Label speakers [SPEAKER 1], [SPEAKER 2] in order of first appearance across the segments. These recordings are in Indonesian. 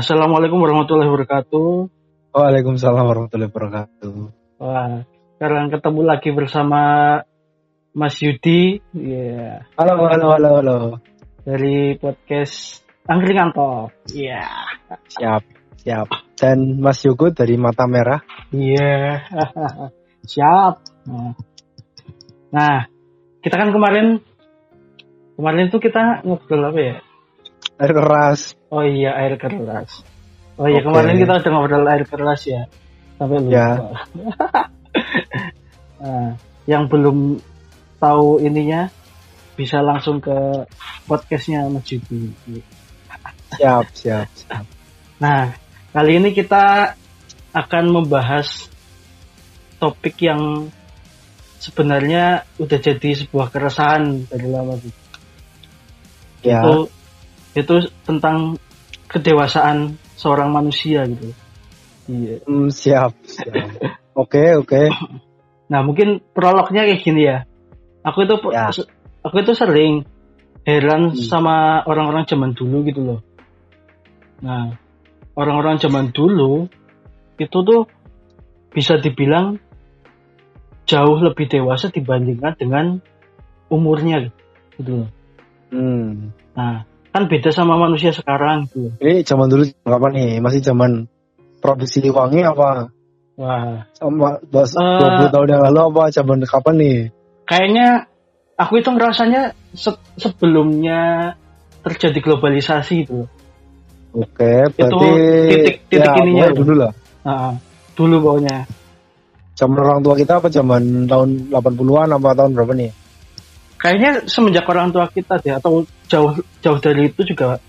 [SPEAKER 1] assalamualaikum warahmatullahi wabarakatuh.
[SPEAKER 2] Waalaikumsalam warahmatullahi wabarakatuh.
[SPEAKER 1] Wah, sekarang ketemu lagi bersama Mas Yudi, ya
[SPEAKER 2] Halo, halo, halo, halo.
[SPEAKER 1] dari podcast Angkringan Talk. Iya,
[SPEAKER 2] Siap, siap. Dan Mas Yogo dari Mata Merah.
[SPEAKER 1] iya, siap. Nah. Nah, kita kan kemarin kemarin tuh kita ngobrol apa ya?
[SPEAKER 2] Air keras.
[SPEAKER 1] Oh iya, air keras. Oh iya,
[SPEAKER 2] Oke.
[SPEAKER 1] kemarin kita udah ngobrol air keras ya. Sampai lupa.
[SPEAKER 2] Ya.
[SPEAKER 1] nah, yang belum tahu ininya bisa langsung ke podcastnya Mas Yudi.
[SPEAKER 2] Siap, siap, siap.
[SPEAKER 1] Nah, kali ini kita akan membahas topik yang sebenarnya udah jadi sebuah keresahan dari lama gitu.
[SPEAKER 2] Ya,
[SPEAKER 1] Itu itu tentang kedewasaan seorang manusia gitu. Iya.
[SPEAKER 2] hmm, siap, siap. Oke, oke.
[SPEAKER 1] Nah, mungkin prolognya kayak gini ya. Aku itu
[SPEAKER 2] Ya.
[SPEAKER 1] aku itu sering heran
[SPEAKER 2] Hmm.
[SPEAKER 1] sama orang-orang zaman dulu gitu loh. Nah, orang-orang zaman dulu itu tuh bisa dibilang jauh lebih dewasa dibandingkan dengan umurnya gitu loh.
[SPEAKER 2] Hmm.
[SPEAKER 1] Nah, kan beda sama manusia sekarang gitu. loh.
[SPEAKER 2] Ini zaman dulu kapan nih? Masih zaman produksi wangi apa?
[SPEAKER 1] Wah,
[SPEAKER 2] Sama bos
[SPEAKER 1] Eh.
[SPEAKER 2] 20 tahun yang lalu apa? Zaman kapan nih?
[SPEAKER 1] kayaknya aku itu ngerasanya se- sebelumnya terjadi globalisasi loh.
[SPEAKER 2] Oke, berarti
[SPEAKER 1] titik- titik
[SPEAKER 2] ya,
[SPEAKER 1] ininya
[SPEAKER 2] dulu lah.
[SPEAKER 1] Nah, dulu pokoknya.
[SPEAKER 2] Zaman orang tua kita apa zaman tahun 80-an apa tahun berapa nih?
[SPEAKER 1] Kayaknya semenjak orang tua kita deh atau jauh jauh dari itu juga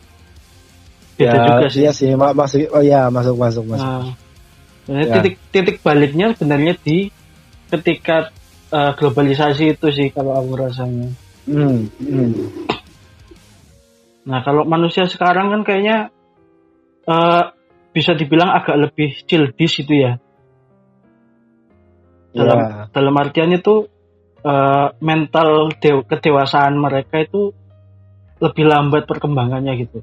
[SPEAKER 1] beda
[SPEAKER 2] ya,
[SPEAKER 1] juga sih.
[SPEAKER 2] Iya sih, ma- masuk oh ya, masuk masuk masuk.
[SPEAKER 1] Nah, sebenarnya
[SPEAKER 2] Ya.
[SPEAKER 1] titik titik baliknya sebenarnya di ketika eh, globalisasi itu sih kalau aku rasanya.
[SPEAKER 2] Hmm, hmm.
[SPEAKER 1] Nah kalau manusia sekarang kan kayaknya eh, bisa dibilang agak lebih childish itu ya. Dalam
[SPEAKER 2] Ya.
[SPEAKER 1] dalam artian itu eh, mental dew- kedewasaan mereka itu lebih lambat perkembangannya gitu.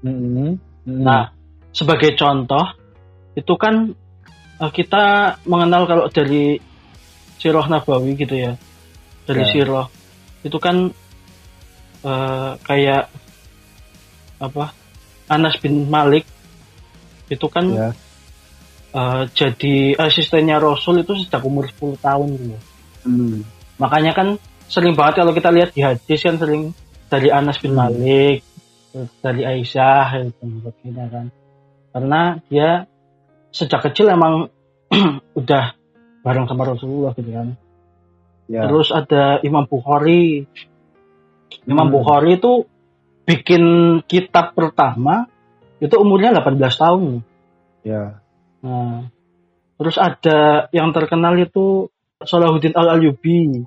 [SPEAKER 2] Hmm, hmm.
[SPEAKER 1] Nah, sebagai contoh, itu kan eh, kita mengenal kalau dari Sirah Nabawi gitu ya, dari
[SPEAKER 2] Ya.
[SPEAKER 1] Sirah itu kan eh, kayak apa Anas bin Malik itu kan
[SPEAKER 2] ya.
[SPEAKER 1] eh, jadi asistennya Rasul itu sejak umur 10 tahun gitu.
[SPEAKER 2] Hmm.
[SPEAKER 1] Makanya kan sering banget kalau kita lihat di hadis kan sering dari Anas bin
[SPEAKER 2] Hmm.
[SPEAKER 1] Malik, terus dari Aisyah gitu, sebagainya kan. Karena dia sejak kecil emang udah bareng sama Rasulullah gitu kan.
[SPEAKER 2] Ya.
[SPEAKER 1] Terus ada Imam Bukhari. Imam
[SPEAKER 2] Hmm.
[SPEAKER 1] Bukhari itu bikin kitab pertama itu umurnya 18 tahun.
[SPEAKER 2] Ya.
[SPEAKER 1] Nah, terus ada yang terkenal itu Salahuddin Al-Ayyubi.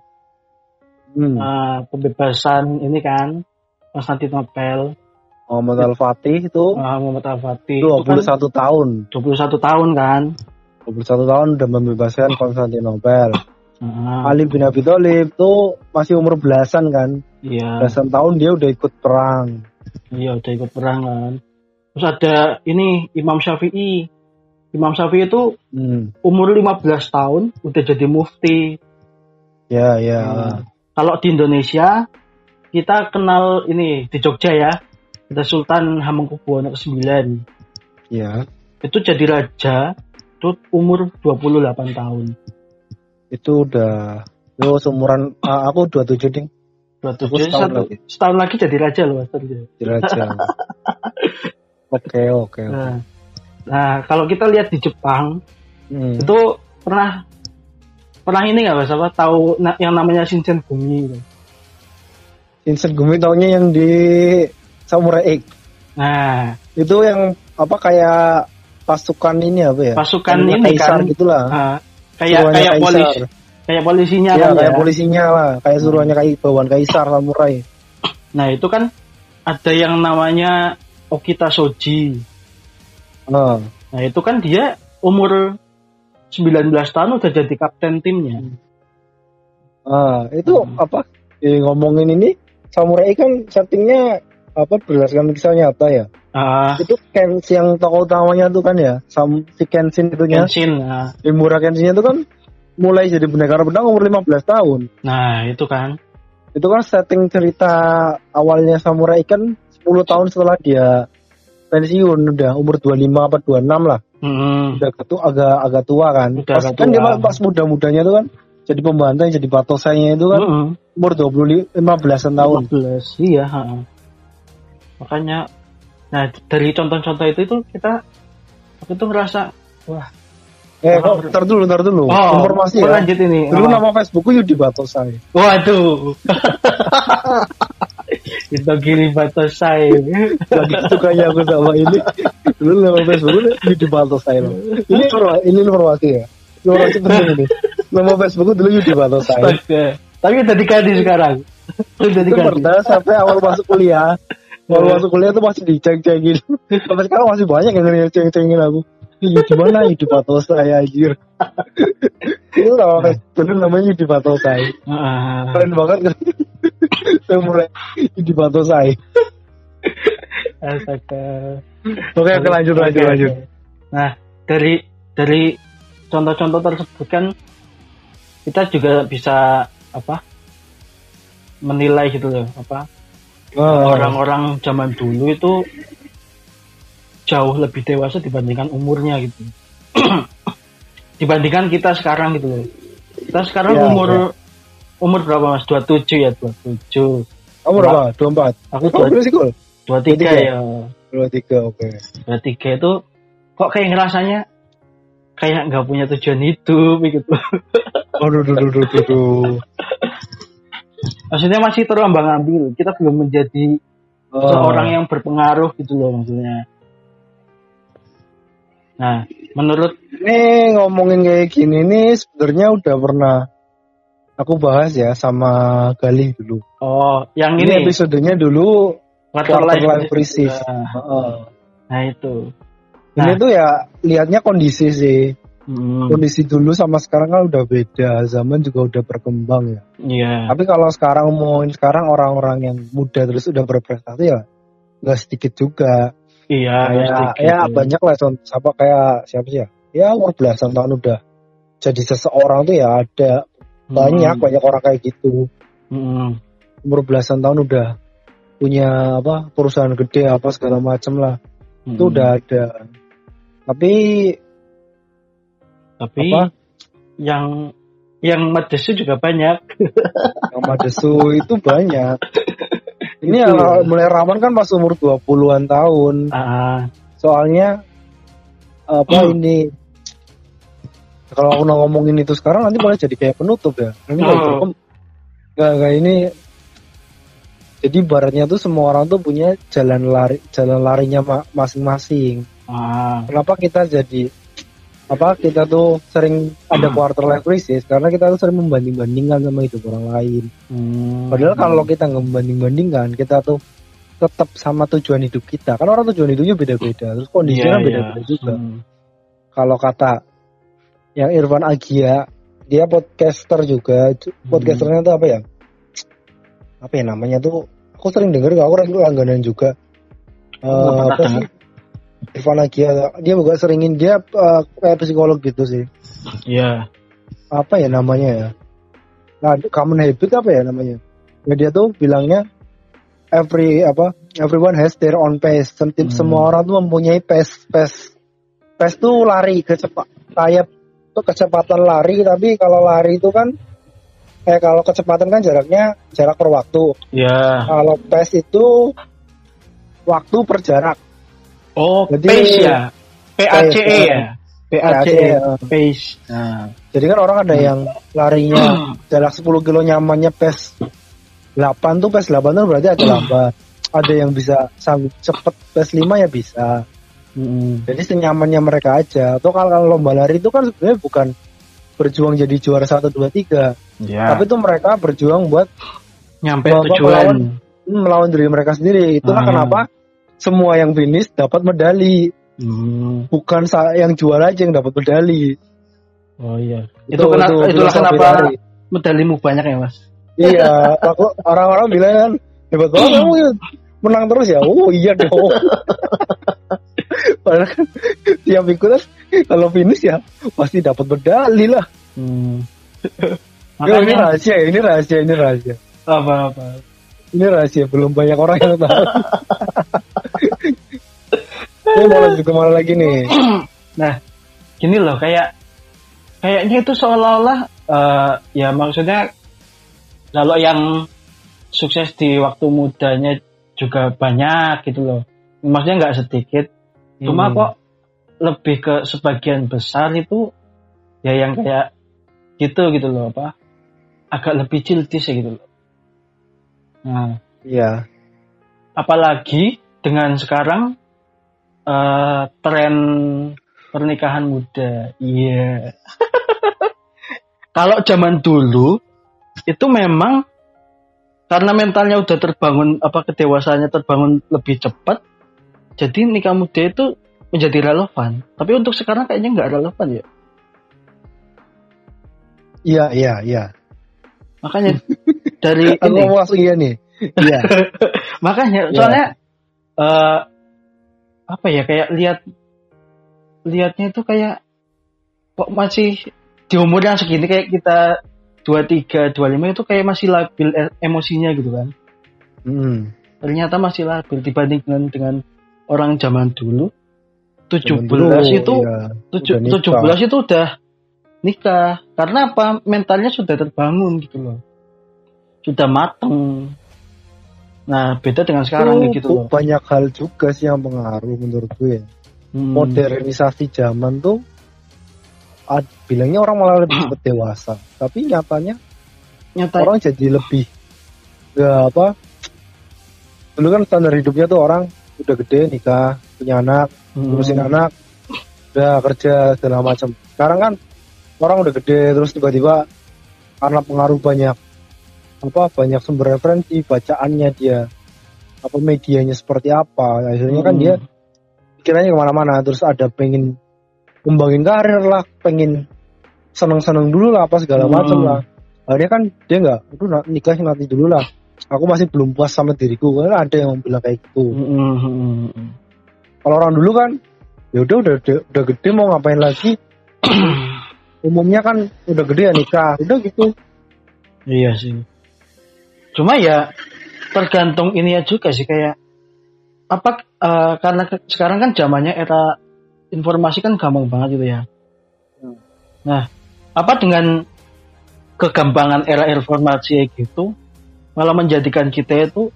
[SPEAKER 2] Hmm.
[SPEAKER 1] Nah, pembebasan ini kan Konstantinopel
[SPEAKER 2] Muhammad Al-Fatih itu
[SPEAKER 1] uh, Muhammad Al-Fatih itu
[SPEAKER 2] 21
[SPEAKER 1] kan
[SPEAKER 2] tahun.
[SPEAKER 1] 21 tahun kan
[SPEAKER 2] 21 tahun udah membebaskan Konstantinopel.
[SPEAKER 1] Nah,
[SPEAKER 2] Ali bin Abi Thalib itu masih umur belasan kan.
[SPEAKER 1] iya
[SPEAKER 2] Belasan tahun dia udah ikut perang.
[SPEAKER 1] iya udah ikut perang kan terus ada ini Imam Syafi'i Imam Syafi'i itu
[SPEAKER 2] Hmm.
[SPEAKER 1] umur 15 tahun udah jadi mufti
[SPEAKER 2] Ya, ya.
[SPEAKER 1] Nah, kalau di Indonesia kita kenal ini di Jogja ya ada Sultan Hamengkubuwono ke-9
[SPEAKER 2] Ya.
[SPEAKER 1] itu jadi raja itu umur 28 tahun
[SPEAKER 2] Itu udah Yo seumuran ah, aku 27 ding.
[SPEAKER 1] 27
[SPEAKER 2] Aku setahun
[SPEAKER 1] satu,
[SPEAKER 2] lagi.
[SPEAKER 1] setahun lagi jadi raja loh Mas Terjo.
[SPEAKER 2] Diraja. Oke, oke. oke.
[SPEAKER 1] Nah, nah kalau kita lihat di Jepang
[SPEAKER 2] Hmm.
[SPEAKER 1] itu pernah pernah ini nggak mas apa tahu na- yang namanya Shinsengumi gitu.
[SPEAKER 2] Vincent Gumi taunya yang di Samurai X.
[SPEAKER 1] Nah
[SPEAKER 2] Itu yang apa kayak pasukan ini apa ya?
[SPEAKER 1] pasukan ini
[SPEAKER 2] kaisar
[SPEAKER 1] kan
[SPEAKER 2] gitulah.
[SPEAKER 1] ah, kayak
[SPEAKER 2] Suruhannya
[SPEAKER 1] kayak
[SPEAKER 2] kaisar.
[SPEAKER 1] polisi kayak polisinya
[SPEAKER 2] Iya,
[SPEAKER 1] kan
[SPEAKER 2] kayak
[SPEAKER 1] ya.
[SPEAKER 2] polisinya lah, kayak suruhannya kayak bawaan kaisar samurai.
[SPEAKER 1] Nah itu kan ada yang namanya Okita Soji.
[SPEAKER 2] Nah,
[SPEAKER 1] Nah itu kan dia umur 19 tahun udah jadi kapten timnya.
[SPEAKER 2] ah, itu
[SPEAKER 1] Hmm.
[SPEAKER 2] apa? Eh, ngomongin ini samurai kan settingnya apa berdasarkan kisah nyata ya.
[SPEAKER 1] Ah,
[SPEAKER 2] Itu Ken yang tokoh utamanya tuh kan ya, Sam si Kenshin itunya.
[SPEAKER 1] Genshin. ah.
[SPEAKER 2] Imura Kenshinnya itu kan mulai jadi pendekar pedang umur 15 tahun.
[SPEAKER 1] Nah, itu kan.
[SPEAKER 2] Itu kan setting cerita awalnya samurai kan 10 tahun setelah dia pensiun udah umur 25 apa 26 lah.
[SPEAKER 1] Hmm.
[SPEAKER 2] Udah ketu agak agak tua kan.
[SPEAKER 1] Udah
[SPEAKER 2] pas
[SPEAKER 1] agak
[SPEAKER 2] kan dia pas muda-mudanya tuh kan jadi pembantai jadi patosanya itu kan
[SPEAKER 1] Mm-mm.
[SPEAKER 2] umur 20 15 tahun.
[SPEAKER 1] 15, iya. ha. Makanya, nah dari contoh-contoh itu itu kita, aku tuh ngerasa, wah,
[SPEAKER 2] Eh, kok ntar dulu, ntar dulu.
[SPEAKER 1] oh,
[SPEAKER 2] Informasi ya.
[SPEAKER 1] lanjut ini.
[SPEAKER 2] Dulu
[SPEAKER 1] Oh.
[SPEAKER 2] nama Facebookku Yudi Batosai.
[SPEAKER 1] Waduh. itu kiri batosai.
[SPEAKER 2] Lagi sukanya aku sama ini. Dulu nama Facebookku Yudi Batosai loh. Ini informa- ini informasi ya. Informasi penting ini. Nama Facebookku dulu Yudi Batosai.
[SPEAKER 1] Astaga. Tapi udah diganti sekarang. Udah
[SPEAKER 2] pernah sampai awal masuk kuliah. Awal masuk kuliah tuh masih diceng-cengin. Sampai sekarang masih banyak yang ngeceng-cengin aku. Ini Yudi mana Yudi Batosai anjir. Itu nama Facebook dulu namanya Yudi Batosai.
[SPEAKER 1] Ah,
[SPEAKER 2] Keren banget kan. Saya mulai Yudi Batosai.
[SPEAKER 1] astaga.
[SPEAKER 2] Oke, oke lanjut lanjut
[SPEAKER 1] Oke,
[SPEAKER 2] lanjut.
[SPEAKER 1] Nah, dari dari contoh-contoh tersebut kan kita juga bisa apa? menilai gitu loh, apa?
[SPEAKER 2] Oh,
[SPEAKER 1] Orang-orang zaman dulu itu jauh lebih dewasa dibandingkan umurnya gitu. dibandingkan kita sekarang gitu loh. Kita sekarang
[SPEAKER 2] Iya,
[SPEAKER 1] umur
[SPEAKER 2] iya.
[SPEAKER 1] Umur berapa Mas? 27 ya, 27.
[SPEAKER 2] Kamu berapa? 24.
[SPEAKER 1] Aku dua-
[SPEAKER 2] berapa sih, Kul?
[SPEAKER 1] 23
[SPEAKER 2] 23?
[SPEAKER 1] ya.
[SPEAKER 2] 23, oke.
[SPEAKER 1] 23 itu kok kayak ngerasanya kayak nggak punya tujuan hidup gitu.
[SPEAKER 2] Aduh, duh, duh, duh, duh, duh.
[SPEAKER 1] Maksudnya masih terombang ambing. Kita belum menjadi
[SPEAKER 2] Oh.
[SPEAKER 1] seorang yang berpengaruh gitu loh maksudnya. Nah, menurut
[SPEAKER 2] Ini ngomongin kayak gini nih sebenarnya udah pernah aku bahas ya sama Galih dulu.
[SPEAKER 1] oh yang
[SPEAKER 2] Ini,
[SPEAKER 1] ini,
[SPEAKER 2] episodenya dulu
[SPEAKER 1] quarter life,
[SPEAKER 2] life crisis.
[SPEAKER 1] Nah,
[SPEAKER 2] Heeh.
[SPEAKER 1] nah itu.
[SPEAKER 2] Ini
[SPEAKER 1] Nah.
[SPEAKER 2] tuh ya lihatnya kondisi sih.
[SPEAKER 1] Hmm,
[SPEAKER 2] Kondisi dulu sama sekarang kan udah beda. Zaman juga udah berkembang ya.
[SPEAKER 1] Iya.
[SPEAKER 2] Tapi kalau sekarang ngomongin sekarang orang-orang yang muda terus udah berprestasi ya nggak sedikit juga.
[SPEAKER 1] Iya,
[SPEAKER 2] kayak
[SPEAKER 1] sedikit.
[SPEAKER 2] ya banyak lah contoh siapa kayak siapa sih ya ya umur belasan tahun udah jadi seseorang tuh ya ada banyak
[SPEAKER 1] Hmm,
[SPEAKER 2] banyak orang kayak gitu.
[SPEAKER 1] Hmm,
[SPEAKER 2] umur belasan tahun udah punya apa perusahaan gede apa segala macem lah.
[SPEAKER 1] Hmm.
[SPEAKER 2] itu udah ada. Tapi
[SPEAKER 1] Tapi
[SPEAKER 2] apa?
[SPEAKER 1] yang yang madesu juga banyak.
[SPEAKER 2] nama desu itu banyak. Ini
[SPEAKER 1] Itu.
[SPEAKER 2] ya, mulai rawan kan pas umur 20-an tahun.
[SPEAKER 1] Ah,
[SPEAKER 2] soalnya apa
[SPEAKER 1] Hmm.
[SPEAKER 2] ini kalau aku ngomongin itu sekarang nanti malah jadi kayak penutup ya ini
[SPEAKER 1] Oh.
[SPEAKER 2] oh. nggak nggak ini jadi baratnya tuh semua orang tuh punya jalan lari jalan larinya ma- masing-masing
[SPEAKER 1] ah,
[SPEAKER 2] kenapa kita jadi apa kita tuh sering ada
[SPEAKER 1] Hmm.
[SPEAKER 2] quarter life crisis karena kita tuh sering membanding-bandingkan sama hidup orang lain
[SPEAKER 1] hmm.
[SPEAKER 2] padahal kalau kita nggak membanding-bandingkan kita tuh tetap sama tujuan hidup kita kan orang tujuan hidupnya beda-beda terus kondisinya kan
[SPEAKER 1] Iya,
[SPEAKER 2] beda-beda
[SPEAKER 1] iya.
[SPEAKER 2] juga
[SPEAKER 1] Hmm.
[SPEAKER 2] kalau kata yang Irfan Agia dia podcaster juga. Ju-
[SPEAKER 1] Hmm.
[SPEAKER 2] podcasternya tuh apa ya? Apa ya namanya tuh? Aku sering denger aku orang langganan juga. Eh,
[SPEAKER 1] pernah
[SPEAKER 2] apa sih? Irfan Agia dia juga seringin dia eh, kayak psikolog gitu sih.
[SPEAKER 1] Iya.
[SPEAKER 2] apa ya namanya ya? Nah common habit apa ya namanya? Ya dia tuh bilangnya every apa everyone has their own pace Sem-
[SPEAKER 1] Hmm.
[SPEAKER 2] semua orang tuh mempunyai pace pace pace tuh lari kecepat kayak tuh kecepatan lari tapi kalau lari itu kan eh kalau kecepatan kan jaraknya jarak per waktu
[SPEAKER 1] Iya.
[SPEAKER 2] kalau pace itu waktu per jarak
[SPEAKER 1] Oh,
[SPEAKER 2] Jadi-
[SPEAKER 1] pace ya. PACE
[SPEAKER 2] Pace,
[SPEAKER 1] ya. PACE.
[SPEAKER 2] PACE,
[SPEAKER 1] Pace. Nah.
[SPEAKER 2] jadi kan orang ada yang larinya jarak 10 kilo nyamannya pace 8 tuh pace 8 tuh berarti agak lambat ada yang bisa sanggup cepet pace 5 ya bisa
[SPEAKER 1] Mm-mm.
[SPEAKER 2] jadi senyamannya mereka aja atau kalau kalau lomba lari itu kan sebenarnya bukan berjuang jadi juara 1 2 3
[SPEAKER 1] Ya.
[SPEAKER 2] tapi itu mereka berjuang buat
[SPEAKER 1] nyampe
[SPEAKER 2] Bapak
[SPEAKER 1] tujuan.
[SPEAKER 2] hmm, melawan diri mereka sendiri itulah
[SPEAKER 1] Ah.
[SPEAKER 2] kenapa semua yang finish dapat medali
[SPEAKER 1] Hmm.
[SPEAKER 2] bukan yang juara aja yang dapat medali
[SPEAKER 1] Oh iya.
[SPEAKER 2] Itu-
[SPEAKER 1] Itu, kena,
[SPEAKER 2] itu
[SPEAKER 1] itulah kenapa
[SPEAKER 2] lari.
[SPEAKER 1] medalimu banyak ya, Mas.
[SPEAKER 2] iya aku orang-orang bilang kan hebat banget kamu ya menang terus ya oh iya dong padahal kan tiap ikut kalau finish ya pasti dapat medali lah
[SPEAKER 1] Hmm.
[SPEAKER 2] Yo, ini
[SPEAKER 1] Makanya
[SPEAKER 2] rahasia ini rahasia ini rahasia
[SPEAKER 1] apa apa.
[SPEAKER 2] ini rahasia belum banyak orang yang tahu ini mau lanjut ke mana lagi nih
[SPEAKER 1] Nah, gini loh kayak kayaknya itu seolah-olah eh, ya maksudnya kalau yang sukses di waktu mudanya juga banyak gitu loh. Maksudnya nggak sedikit. Cuma
[SPEAKER 2] Hmm.
[SPEAKER 1] kok lebih ke sebagian besar itu ya yang kayak gitu gitu loh apa agak lebih childish ya gitu loh. Nah,
[SPEAKER 2] iya
[SPEAKER 1] apalagi dengan sekarang eh, tren pernikahan muda. Iya. Kalau zaman dulu itu memang karena mentalnya udah terbangun apa kedewasaannya terbangun lebih cepat, jadi nikah muda itu menjadi relevan. Tapi untuk sekarang kayaknya nggak relevan ya.
[SPEAKER 2] iya iya iya
[SPEAKER 1] Makanya dari
[SPEAKER 2] aku
[SPEAKER 1] ini,
[SPEAKER 2] mau langsung iya nih iya
[SPEAKER 1] makanya
[SPEAKER 2] Iya.
[SPEAKER 1] soalnya eh, apa ya kayak lihat lihatnya itu kayak kok masih di umur yang segini kayak kita 23, 25 itu kayak masih labil e- emosinya gitu kan.
[SPEAKER 2] Hmm.
[SPEAKER 1] Ternyata masih labil dibanding dengan dengan orang zaman dulu. 17
[SPEAKER 2] Zaman dulu,
[SPEAKER 1] itu
[SPEAKER 2] iya,
[SPEAKER 1] tujuh-
[SPEAKER 2] udah nikah.
[SPEAKER 1] 17 itu udah nikah. Karena apa? Mentalnya sudah terbangun gitu loh. Sudah mateng. Nah, beda dengan sekarang
[SPEAKER 2] Itu
[SPEAKER 1] gitu loh.
[SPEAKER 2] banyak hal juga sih yang pengaruh menurut gue
[SPEAKER 1] Hmm.
[SPEAKER 2] modernisasi zaman tuh ad- bilangnya orang malah lebih cepat dewasa tapi nyatanya
[SPEAKER 1] nyata
[SPEAKER 2] orang jadi lebih ya apa dulu kan standar hidupnya tuh orang udah gede nikah punya anak
[SPEAKER 1] Hmm.
[SPEAKER 2] ngurusin anak udah kerja segala macam sekarang kan orang udah gede terus tiba-tiba karena pengaruh banyak apa banyak sumber referensi bacaannya dia apa medianya seperti apa akhirnya kan
[SPEAKER 1] Hmm.
[SPEAKER 2] dia pikirannya ke mana-mana terus ada pengen kembangin karir lah pengen seneng-seneng dulu lah apa segala
[SPEAKER 1] Hmm.
[SPEAKER 2] macam lah akhirnya kan dia nggak na- nikah nanti dulu lah aku masih belum puas sama diriku. Karena ada yang bilang kayak gitu. Kalau orang dulu kan ya udah udah udah gede mau ngapain lagi? Umumnya kan udah gede ya nikah. Udah gitu.
[SPEAKER 1] Iya sih. Cuma ya tergantung ini ya juga sih kayak apa eh, karena ke- sekarang kan zamannya era informasi kan gampang banget gitu ya.
[SPEAKER 2] Hmm.
[SPEAKER 1] Nah, apa dengan kegampangan era informasi kayak gitu malah menjadikan kita itu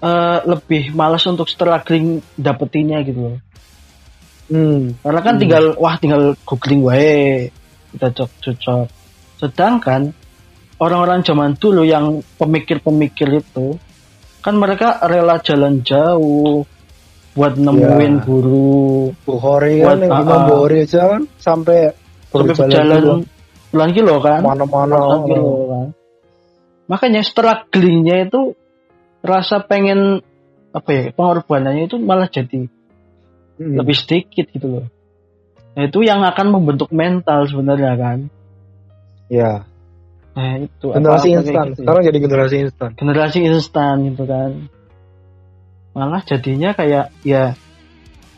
[SPEAKER 1] eh, lebih malas untuk struggling dapetinnya gitu loh.
[SPEAKER 2] hmm.
[SPEAKER 1] Karena kan
[SPEAKER 2] Hmm.
[SPEAKER 1] tinggal wah tinggal googling wae kita cocok cocok. Sedangkan orang-orang zaman dulu yang pemikir-pemikir itu kan mereka rela jalan jauh buat nemuin
[SPEAKER 2] Ya.
[SPEAKER 1] guru
[SPEAKER 2] Bukhari kan
[SPEAKER 1] Buat-
[SPEAKER 2] yang
[SPEAKER 1] ah,
[SPEAKER 2] Imam
[SPEAKER 1] ah.
[SPEAKER 2] Bukhari aja kan sampai
[SPEAKER 1] sampai
[SPEAKER 2] berjalan
[SPEAKER 1] kilo kan
[SPEAKER 2] mana-mana
[SPEAKER 1] kilo kan makanya strugglingnya itu rasa pengen apa ya pengorbanannya itu malah jadi
[SPEAKER 2] Hmm.
[SPEAKER 1] lebih sedikit gitu loh. Nah, itu yang akan membentuk mental sebenarnya kan.
[SPEAKER 2] Ya.
[SPEAKER 1] Nah itu
[SPEAKER 2] generasi instan.
[SPEAKER 1] gitu ya.
[SPEAKER 2] sekarang jadi generasi instan.
[SPEAKER 1] Generasi instan gitu kan. Malah jadinya kayak ya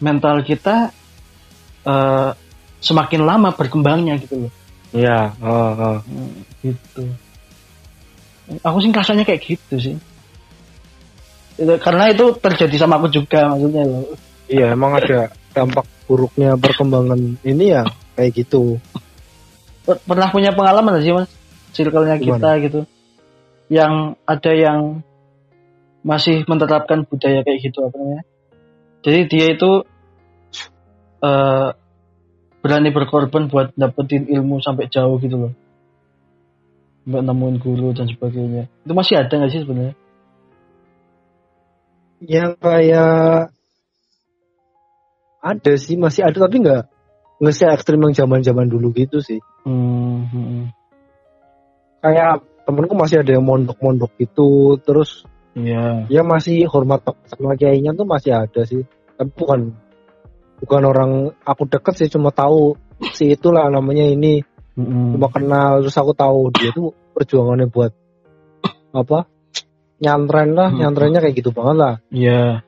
[SPEAKER 1] mental kita eh, semakin lama berkembangnya gitu loh.
[SPEAKER 2] Ya oh, oh.
[SPEAKER 1] Hmm, gitu aku sih rasanya kayak gitu sih. Itu- karena itu terjadi sama aku juga maksudnya loh.
[SPEAKER 2] Iya emang ada dampak buruknya perkembangan ini ya kayak gitu.
[SPEAKER 1] Per- pernah punya pengalaman sih mas? Circle-nya
[SPEAKER 2] Gimana?
[SPEAKER 1] kita gitu. Yang ada yang masih menerapkan budaya kayak gitu apa namanya? Jadi dia itu eh berani berkorban buat dapetin ilmu sampai jauh gitu loh sampai nemuin guru dan sebagainya. Itu masih ada nggak sih sebenarnya?
[SPEAKER 2] Yang kayak ada sih masih ada tapi nggak nggak se ekstrim yang zaman zaman dulu gitu sih.
[SPEAKER 1] Hmm, hmm,
[SPEAKER 2] kayak temenku masih ada yang mondok-mondok gitu terus
[SPEAKER 1] iya.
[SPEAKER 2] ya masih hormat sama kiainya tuh masih ada sih. Tapi bukan bukan orang aku deket sih cuma tahu si itulah namanya ini
[SPEAKER 1] Hmm,
[SPEAKER 2] cuma kenal terus aku tahu dia tuh perjuangannya buat apa nyantren lah,
[SPEAKER 1] Hmm.
[SPEAKER 2] nyantrennya kayak gitu banget lah.
[SPEAKER 1] Iya.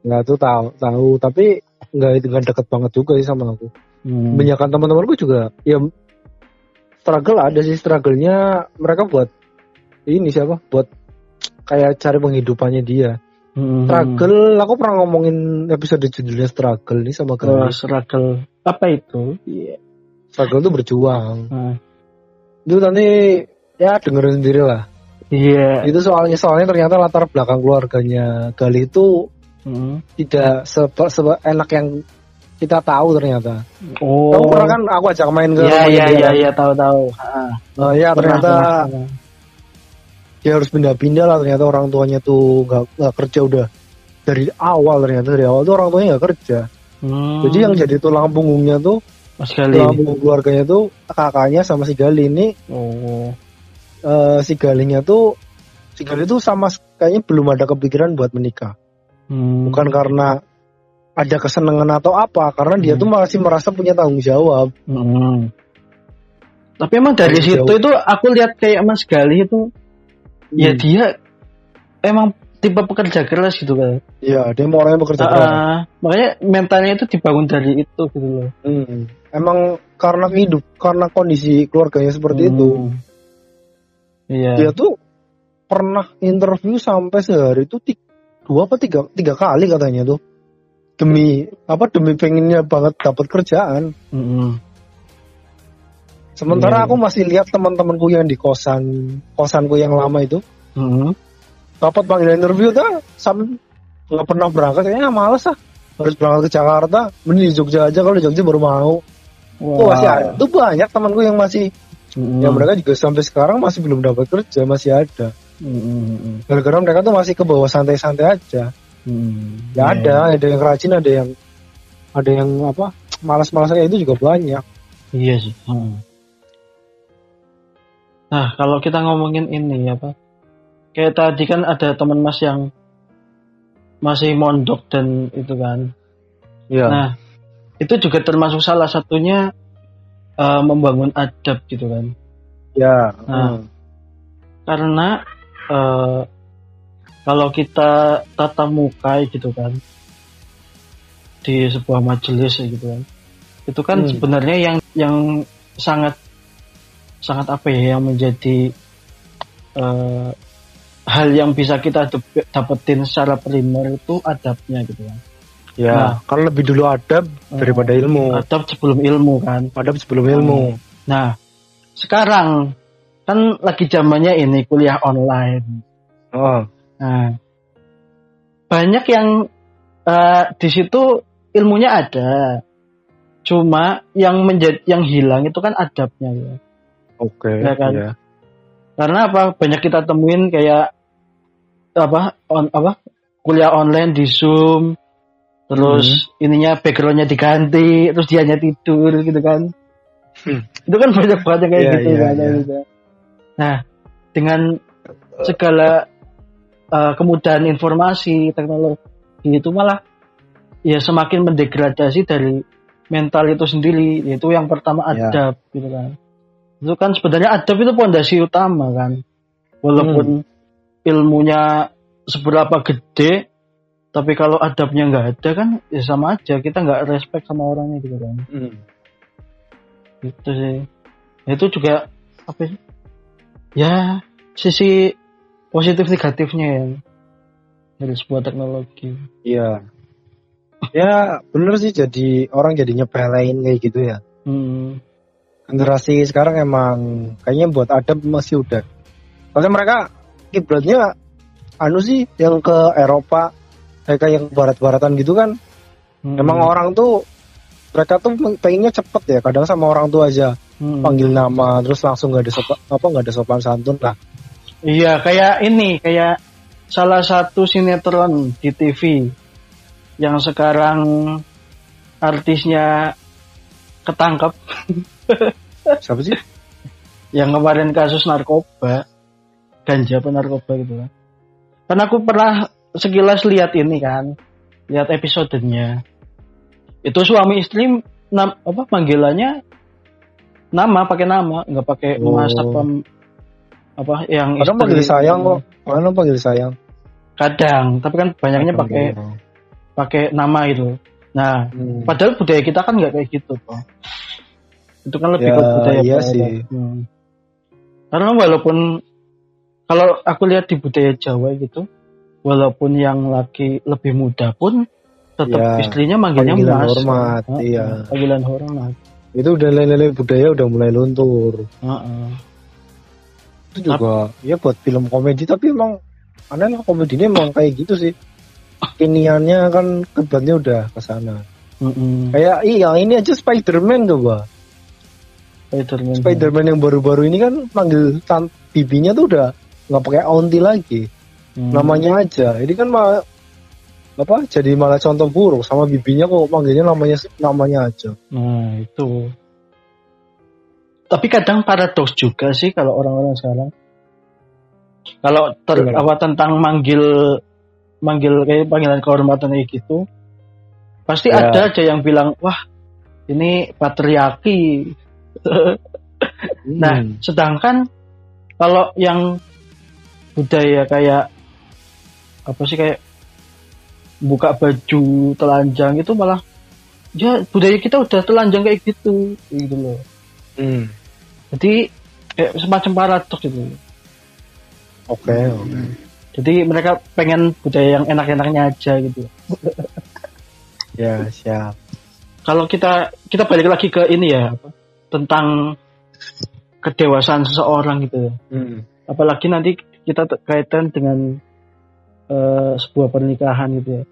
[SPEAKER 2] Nggak tuh tahu, tahu tapi nggak itu nggak deket banget juga sih sama aku.
[SPEAKER 1] Hmm.
[SPEAKER 2] Kebanyakan teman-temanku juga ya struggle ada sih struggle-nya mereka buat ini siapa? Buat kayak cari penghidupannya dia.
[SPEAKER 1] Hmm.
[SPEAKER 2] Struggle, aku pernah ngomongin episode judulnya struggle nih sama
[SPEAKER 1] Oh,
[SPEAKER 2] Galis.
[SPEAKER 1] struggle. Apa itu? Iya.
[SPEAKER 2] Struggle tuh berjuang.
[SPEAKER 1] Nah,
[SPEAKER 2] Itu nanti ya dengerin sendiri lah.
[SPEAKER 1] Iya.
[SPEAKER 2] Itu soalnya soalnya ternyata latar belakang keluarganya Gali itu
[SPEAKER 1] Hmm.
[SPEAKER 2] tidak sebe, sebe- enak yang kita tahu ternyata.
[SPEAKER 1] Oh.
[SPEAKER 2] Kamu pernah kan aku ajak main ke
[SPEAKER 1] Iya iya iya iya tahu tahu. Ah,
[SPEAKER 2] Oh, ya
[SPEAKER 1] pernah,
[SPEAKER 2] ternyata
[SPEAKER 1] pernah.
[SPEAKER 2] dia harus pindah-pindah lah ternyata orang tuanya tuh nggak nggak kerja udah dari awal ternyata dari awal tuh orang tuanya nggak kerja.
[SPEAKER 1] Hmm.
[SPEAKER 2] Jadi yang jadi tulang punggungnya tuh
[SPEAKER 1] Mas Gali.
[SPEAKER 2] tulang punggung keluarganya tuh kakaknya sama si Gali ini
[SPEAKER 1] Oh.
[SPEAKER 2] eh, si Galinya tuh si Gali tuh sama kayaknya belum ada kepikiran buat menikah.
[SPEAKER 1] Hmm.
[SPEAKER 2] Bukan karena ada kesenangan atau apa, karena dia
[SPEAKER 1] Hmm.
[SPEAKER 2] tuh masih merasa punya tanggung jawab.
[SPEAKER 1] Hmm. Tapi emang dari
[SPEAKER 2] Dari
[SPEAKER 1] situ
[SPEAKER 2] jauh.
[SPEAKER 1] itu aku lihat kayak Mas Gali itu ya
[SPEAKER 2] Hmm.
[SPEAKER 1] dia emang tipe pekerja keras gitu kan.
[SPEAKER 2] Iya, dia mau orangnya bekerja keras.
[SPEAKER 1] Ah, makanya mentalnya itu dibangun dari itu gitu loh.
[SPEAKER 2] Hmm. Emang karena hidup, karena kondisi keluarganya seperti itu,
[SPEAKER 1] Hmm. Iya.
[SPEAKER 2] dia tuh pernah interview sampai sehari itu dua apa tiga tiga kali katanya tuh demi apa demi pengennya banget dapat kerjaan.
[SPEAKER 1] Mm-mm.
[SPEAKER 2] Sementara
[SPEAKER 1] Iya.
[SPEAKER 2] aku masih lihat teman-temanku yang di kosan kosanku yang lama itu
[SPEAKER 1] Mm-mm.
[SPEAKER 2] dapat panggilan interview tuh sampai nggak pernah berangkat kayaknya males ah harus berangkat ke Jakarta mending di Jogja aja kalau di Jogja baru mau tuh masih ada tuh banyak temanku yang masih
[SPEAKER 1] Mm-mm.
[SPEAKER 2] yang mereka juga sampai sekarang masih belum dapat kerja masih ada
[SPEAKER 1] Mm-mm.
[SPEAKER 2] gara-gara mereka tuh masih ke bawah santai-santai aja
[SPEAKER 1] Mm.
[SPEAKER 2] ya
[SPEAKER 1] Iya.
[SPEAKER 2] ada ada yang rajin ada yang ada yang apa malas-malas kayak itu juga banyak
[SPEAKER 1] Iya sih. Hmm. Nah, kalau kita ngomongin ini apa? Kayak tadi kan ada teman Mas yang masih mondok dan itu kan.
[SPEAKER 2] ya
[SPEAKER 1] Nah, itu juga termasuk salah satunya eh, membangun adab gitu kan.
[SPEAKER 2] ya
[SPEAKER 1] Nah.
[SPEAKER 2] hmm.
[SPEAKER 1] Karena eh, kalau kita tatap muka gitu kan di sebuah majelis gitu kan. Itu kan
[SPEAKER 2] Hmm.
[SPEAKER 1] sebenarnya yang yang sangat sangat apa ya yang menjadi eh, hal yang bisa kita dap- dapetin secara primer itu adabnya gitu kan.
[SPEAKER 2] Ya
[SPEAKER 1] Nah.
[SPEAKER 2] kan lebih dulu adab daripada ilmu
[SPEAKER 1] Adab sebelum ilmu kan.
[SPEAKER 2] adab sebelum ilmu
[SPEAKER 1] Nah, sekarang kan lagi zamannya ini kuliah online.
[SPEAKER 2] oh
[SPEAKER 1] Nah, banyak yang eh, di situ ilmunya ada, cuma yang menjadi yang hilang itu kan adabnya ya.
[SPEAKER 2] oke
[SPEAKER 1] Ya kan?
[SPEAKER 2] ya.
[SPEAKER 1] Karena apa? Banyak kita temuin kayak apa on, apa kuliah online di Zoom, terus ininya backgroundnya diganti, terus dianya tidur gitu kan.
[SPEAKER 2] Hmm.
[SPEAKER 1] Itu kan banyak banget yang kayak
[SPEAKER 2] Iya,
[SPEAKER 1] gitu
[SPEAKER 2] iya,
[SPEAKER 1] kan.
[SPEAKER 2] iya.
[SPEAKER 1] gitu. Nah, dengan segala uh, kemudahan informasi, teknologi itu malah ya semakin mendegradasi dari mental itu sendiri. Yaitu yang pertama
[SPEAKER 2] Iya.
[SPEAKER 1] adab gitu kan. Itu kan sebenarnya adab itu pondasi utama kan. Walaupun ilmunya seberapa gede, tapi kalau adabnya nggak ada kan ya sama aja kita nggak respect sama orangnya gitu kan.
[SPEAKER 2] Hmm.
[SPEAKER 1] Gitu sih. Ya, Itu juga apa sih? Ya sisi positif negatifnya ya dari sebuah teknologi.
[SPEAKER 2] Iya. Ya bener sih jadi orang jadi nyepelein kayak gitu ya.
[SPEAKER 1] Hmm.
[SPEAKER 2] Generasi sekarang emang kayaknya buat adab masih udah. Soalnya mereka kiblatnya anu sih yang ke Eropa kayak yang barat-baratan gitu kan.
[SPEAKER 1] Hmm.
[SPEAKER 2] Emang orang tuh mereka tuh pengennya cepet ya. Kadang sama orang tua aja
[SPEAKER 1] Hmm.
[SPEAKER 2] panggil nama terus langsung nggak ada sopan apa nggak ada sopan santun lah.
[SPEAKER 1] Iya, kayak ini, kayak salah satu sinetron di TV yang sekarang artisnya ketangkep
[SPEAKER 2] Siapa sih?
[SPEAKER 1] yang kemarin kasus narkoba, ganja narkoba gitu kan. Karena aku pernah sekilas lihat ini kan, lihat episodenya. Itu suami istri nam, apa panggilannya nama pakai nama, nggak pakai
[SPEAKER 2] Oh.
[SPEAKER 1] mas apa apa yang
[SPEAKER 2] Kadang
[SPEAKER 1] istri-
[SPEAKER 2] panggil sayang kok. Kadang panggil sayang.
[SPEAKER 1] Kadang, tapi kan banyaknya pakai pakai nama itu. Nah,
[SPEAKER 2] Hmm.
[SPEAKER 1] padahal budaya kita kan nggak kayak gitu, toh. Itu kan lebih
[SPEAKER 2] Ya,
[SPEAKER 1] ke budaya
[SPEAKER 2] iya sih.
[SPEAKER 1] Hmm. Karena walaupun kalau aku lihat di budaya Jawa gitu, walaupun yang laki lebih muda pun tetap
[SPEAKER 2] Ya,
[SPEAKER 1] istrinya manggilnya
[SPEAKER 2] panggilan
[SPEAKER 1] mas.
[SPEAKER 2] hormat,
[SPEAKER 1] Heeh,
[SPEAKER 2] iya.
[SPEAKER 1] Panggilan hormat.
[SPEAKER 2] Itu udah nilai-nilai budaya udah mulai luntur.
[SPEAKER 1] Heeh.
[SPEAKER 2] Itu juga ya buat film komedi tapi emang aneh lah komedinya emang kayak gitu sih. Kekiniannya kan kebannya udah ke sana.
[SPEAKER 1] Mm-mm.
[SPEAKER 2] Kayak iya ini aja Spider-Man coba.
[SPEAKER 1] Spider-Man.
[SPEAKER 2] Spider-Man yang baru-baru ini kan panggil tan bibinya tuh udah nggak pakai auntie lagi.
[SPEAKER 1] Hmm.
[SPEAKER 2] Namanya aja. Ini kan malah apa jadi malah contoh buruk sama bibinya kok panggilnya namanya namanya aja.
[SPEAKER 1] Nah, itu. Tapi kadang paradoks juga sih kalau orang-orang sekarang. Kalau ter, apa tentang manggil manggil kayak panggilan kehormatan kayak gitu, pasti
[SPEAKER 2] Ya.
[SPEAKER 1] ada aja yang bilang, "Wah, ini patriarki." Nah,
[SPEAKER 2] Hmm.
[SPEAKER 1] sedangkan kalau yang budaya kayak apa sih kayak buka baju telanjang itu malah ya budaya kita udah telanjang kayak gitu gitu loh.
[SPEAKER 2] Hmm.
[SPEAKER 1] Jadi kayak semacam paradoks gitu.
[SPEAKER 2] Oke, oke.
[SPEAKER 1] Jadi mereka pengen budaya yang enak-enaknya aja gitu.
[SPEAKER 2] Ya, siap.
[SPEAKER 1] Kalau kita kita balik lagi ke ini ya apa, tentang kedewasaan seseorang gitu. ya.
[SPEAKER 2] Hmm.
[SPEAKER 1] apalagi nanti kita kaitan dengan eh, sebuah pernikahan gitu ya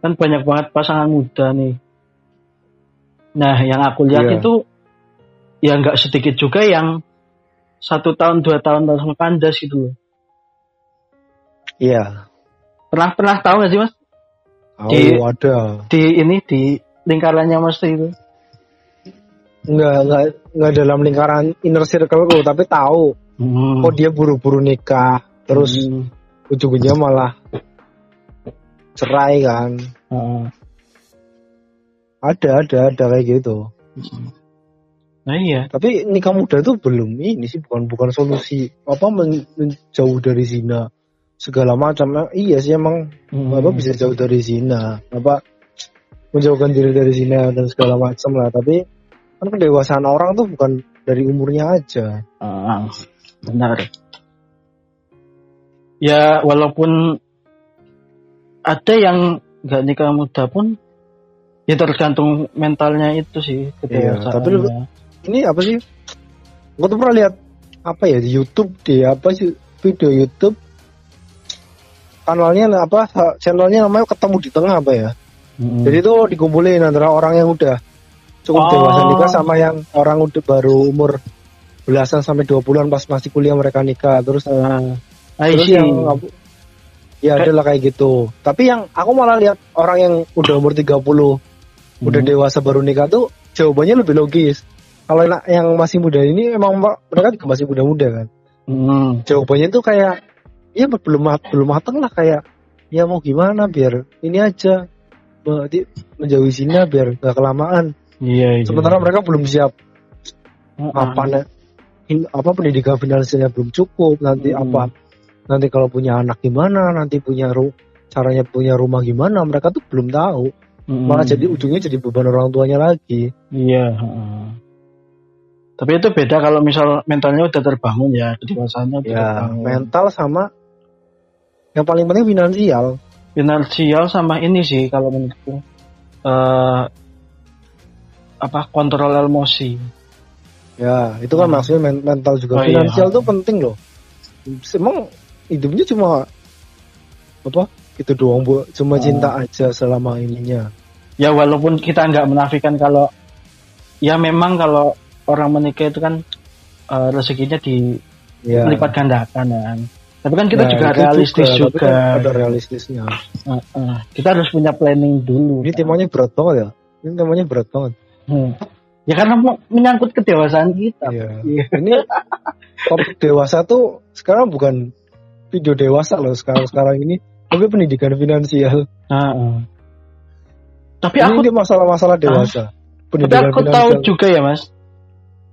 [SPEAKER 1] kan banyak banget pasangan muda nih nah yang aku lihat
[SPEAKER 2] Iya.
[SPEAKER 1] itu ya nggak sedikit juga yang satu tahun dua tahun langsung kandas gitu loh
[SPEAKER 2] Iya.
[SPEAKER 1] pernah pernah tahu nggak sih mas
[SPEAKER 2] Oh,
[SPEAKER 1] Di-
[SPEAKER 2] ada.
[SPEAKER 1] di ini di lingkarannya mas itu
[SPEAKER 2] Enggak, enggak, enggak dalam lingkaran inner circle tapi tahu.
[SPEAKER 1] hmm.
[SPEAKER 2] Oh, dia buru-buru nikah, terus
[SPEAKER 1] Hmm.
[SPEAKER 2] Ujung-ujungnya malah cerai kan.
[SPEAKER 1] Heeh.
[SPEAKER 2] Ada, ada, ada kayak gitu.
[SPEAKER 1] nah iya
[SPEAKER 2] Tapi nikah muda itu belum ini sih, bukan bukan solusi apa men- menjauh dari zina segala macam. Nah, iya sih emang
[SPEAKER 1] Hmm.
[SPEAKER 2] apa bisa jauh dari zina, apa menjauhkan diri dari zina dan segala macam lah. Tapi kan kedewasaan orang tuh bukan dari umurnya aja.
[SPEAKER 1] Ah, benar. Ya walaupun ada yang nggak nikah muda pun ya tergantung mentalnya itu sih
[SPEAKER 2] Iya, tapi lu- Ini apa sih? Gue tuh pernah lihat apa ya di YouTube di apa sih video YouTube kanalnya apa channelnya namanya ketemu di tengah apa ya? Jadi itu dikumpulin antara orang yang udah cukup
[SPEAKER 1] Oh.
[SPEAKER 2] dewasa nikah sama yang orang udah baru umur belasan sampai 20-an pas masih kuliah mereka nikah terus
[SPEAKER 1] uh,
[SPEAKER 2] terus yang apa- ya
[SPEAKER 1] Kayak-
[SPEAKER 2] adalah kayak gitu. Tapi yang aku malah lihat orang yang udah umur 30 udah dewasa baru nikah tuh jawabannya lebih logis. Kalau yang- masih muda ini emang mereka juga masih muda-muda kan.
[SPEAKER 1] Hmm.
[SPEAKER 2] Jawabannya tuh kayak ya belum belum matang lah kayak ya mau gimana biar ini aja berarti menjauhi zina biar gak kelamaan.
[SPEAKER 1] Iya, iya.
[SPEAKER 2] Sementara mereka belum siap
[SPEAKER 1] Heeh.
[SPEAKER 2] apa na- in- apa pendidikan finansialnya belum cukup nanti
[SPEAKER 1] Hmm.
[SPEAKER 2] apa nanti kalau punya anak gimana nanti punya ru caranya punya rumah gimana mereka tuh belum tahu
[SPEAKER 1] Mm-mm.
[SPEAKER 2] malah jadi ujungnya jadi beban orang tuanya lagi
[SPEAKER 1] Iya. Tapi itu beda kalau misal mentalnya udah terbangun ya, kedewasaannya
[SPEAKER 2] ya
[SPEAKER 1] terbangun.
[SPEAKER 2] mental sama yang paling penting finansial
[SPEAKER 1] finansial sama ini sih kalau menurutku eh apa kontrol emosi
[SPEAKER 2] ya itu kan
[SPEAKER 1] Hmm.
[SPEAKER 2] maksudnya men- mental juga
[SPEAKER 1] Oh, iya.
[SPEAKER 2] finansial tuh penting loh emang hidupnya cuma apa gitu doang bu cuma
[SPEAKER 1] Hmm.
[SPEAKER 2] cinta aja selama ininya
[SPEAKER 1] ya walaupun kita nggak menafikan kalau ya memang kalau orang menikah itu kan eh, rezekinya
[SPEAKER 2] ya
[SPEAKER 1] dilipat gandakan kan tapi kan kita
[SPEAKER 2] Nah,
[SPEAKER 1] juga
[SPEAKER 2] itu
[SPEAKER 1] realistis
[SPEAKER 2] tapi
[SPEAKER 1] juga,
[SPEAKER 2] kan ada realistisnya
[SPEAKER 1] Eh, eh. kita harus punya planning dulu
[SPEAKER 2] Ini
[SPEAKER 1] kan.
[SPEAKER 2] temanya berat banget ya. Ini temanya berat banget.
[SPEAKER 1] Hmm. ya karena mau menyangkut kedewasaan kita
[SPEAKER 2] Iya.
[SPEAKER 1] Iya.
[SPEAKER 2] Ini topik dewasa tuh sekarang bukan video dewasa loh sekarang sekarang ini, tapi pendidikan finansial.
[SPEAKER 1] Heeh. tapi
[SPEAKER 2] ini,
[SPEAKER 1] aku
[SPEAKER 2] ini masalah-masalah dewasa.
[SPEAKER 1] tapi
[SPEAKER 2] Pendidikan
[SPEAKER 1] aku tahu
[SPEAKER 2] finansial.
[SPEAKER 1] juga ya mas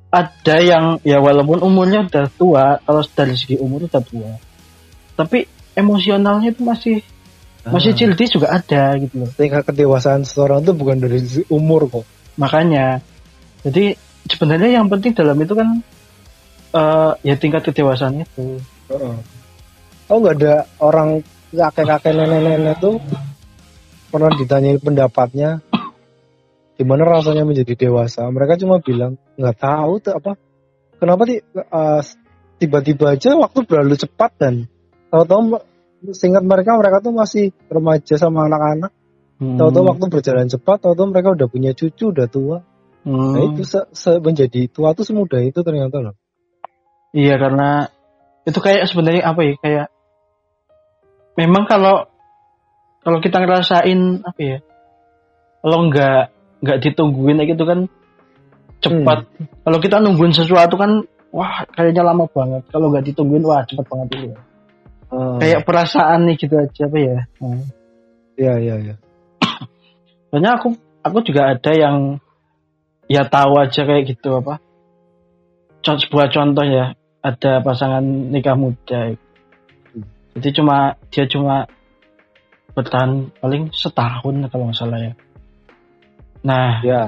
[SPEAKER 1] ada yang ya walaupun umurnya udah tua, kalau dari segi umur udah tua, tapi emosionalnya itu masih masih
[SPEAKER 2] Ah.
[SPEAKER 1] childish juga ada gitu loh.
[SPEAKER 2] tingkat kedewasaan seseorang itu bukan dari umur kok
[SPEAKER 1] Makanya, jadi sebenarnya yang penting dalam itu kan eh ya tingkat kedewasaan itu.
[SPEAKER 2] Heeh. Tahu nggak ada orang kakek-kakek nenek-nenek tuh pernah ditanyai pendapatnya gimana rasanya menjadi dewasa. Mereka cuma bilang nggak tahu tuh apa. Kenapa eh, tiba-tiba aja waktu berlalu cepat dan tahu-tahu seingat mereka mereka tuh masih remaja sama anak-anak.
[SPEAKER 1] Hmm.
[SPEAKER 2] Tahu-tahu waktu berjalan cepat, tahu-tahu mereka udah punya cucu, udah tua.
[SPEAKER 1] Hmm.
[SPEAKER 2] Nah itu se- se- menjadi tua tuh semudah itu ternyata loh.
[SPEAKER 1] Iya karena itu kayak sebenarnya apa ya kayak memang kalau kalau kita ngerasain apa ya kalau nggak nggak ditungguin gitu kan cepat. Kalau kita nungguin sesuatu kan wah kayaknya lama banget. Kalau nggak ditungguin wah cepet banget itu ya.
[SPEAKER 2] Ah,
[SPEAKER 1] kayak perasaan nih gitu aja apa ya. Hmm.
[SPEAKER 2] Iya iya iya.
[SPEAKER 1] soalnya aku aku juga ada yang ya tahu aja kayak gitu apa. Sebuah contoh ya ada pasangan nikah muda jadi cuma dia cuma bertahan paling setahun kalau nggak salah ya. Nah
[SPEAKER 2] Ya.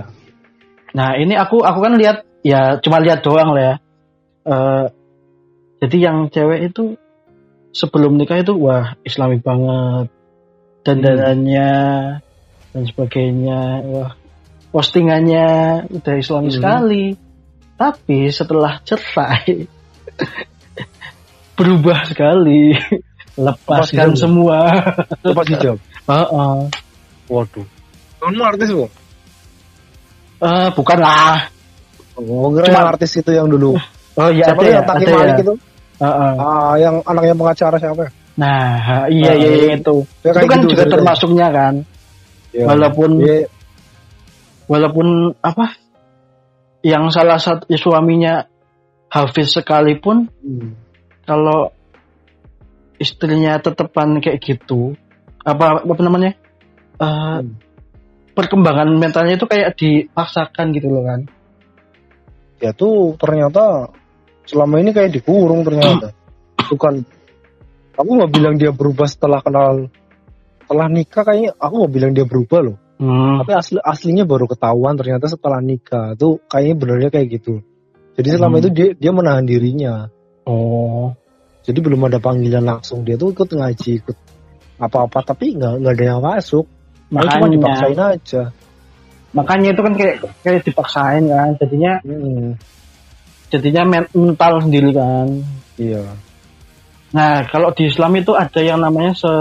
[SPEAKER 1] nah ini aku aku kan lihat ya cuma lihat doang lah ya. Eh, jadi yang cewek itu sebelum nikah itu wah islami banget. Dandanannya dan sebagainya wah postingannya udah islami
[SPEAKER 2] Hmm.
[SPEAKER 1] sekali. Tapi setelah cerai berubah sekali lepaskan
[SPEAKER 2] ya?
[SPEAKER 1] semua
[SPEAKER 2] Lepas hijab.
[SPEAKER 1] Heeh.
[SPEAKER 2] Waduh. Kamu artis bu?
[SPEAKER 1] Eh, bukan lah
[SPEAKER 2] Oh,
[SPEAKER 1] Cuma-
[SPEAKER 2] yang artis itu yang dulu.
[SPEAKER 1] oh iya
[SPEAKER 2] siapa
[SPEAKER 1] ada
[SPEAKER 2] tuh
[SPEAKER 1] ya
[SPEAKER 2] yang Taki
[SPEAKER 1] ada
[SPEAKER 2] Malik
[SPEAKER 1] ya.
[SPEAKER 2] itu?
[SPEAKER 1] Heeh.
[SPEAKER 2] Ah, yang anaknya pengacara siapa? ya?
[SPEAKER 1] nah iya
[SPEAKER 2] Ah,
[SPEAKER 1] iya
[SPEAKER 2] iya.
[SPEAKER 1] itu
[SPEAKER 2] Ya,
[SPEAKER 1] itu kan
[SPEAKER 2] gitu
[SPEAKER 1] juga
[SPEAKER 2] ceritanya.
[SPEAKER 1] termasuknya kan
[SPEAKER 2] Ya.
[SPEAKER 1] walaupun
[SPEAKER 2] Iya.
[SPEAKER 1] walaupun apa yang salah satu ya, suaminya Hafiz sekalipun
[SPEAKER 2] Hmm.
[SPEAKER 1] kalau istrinya tetepan kayak gitu apa apa namanya Eh,
[SPEAKER 2] Hmm.
[SPEAKER 1] perkembangan mentalnya itu kayak dipaksakan gitu loh kan
[SPEAKER 2] Ya tuh ternyata selama ini kayak dikurung ternyata. Bukan. Aku nggak bilang dia berubah setelah kenal setelah nikah kayaknya aku nggak bilang dia berubah loh.
[SPEAKER 1] hmm.
[SPEAKER 2] Tapi asli aslinya baru ketahuan ternyata setelah nikah. Tuh kayaknya benernya kayak gitu. Jadi selama
[SPEAKER 1] Hmm.
[SPEAKER 2] itu dia dia menahan dirinya.
[SPEAKER 1] oh
[SPEAKER 2] Jadi belum ada panggilan langsung dia tuh ikut ngaji ikut apa-apa tapi nggak nggak ada yang masuk. Dia cuma
[SPEAKER 1] makanya
[SPEAKER 2] dipaksain aja.
[SPEAKER 1] makanya itu kan kayak kayak dipaksain kan jadinya
[SPEAKER 2] Hmm,
[SPEAKER 1] jadinya men- mental sendiri kan
[SPEAKER 2] iya.
[SPEAKER 1] Nah, kalau di Islam itu ada yang namanya se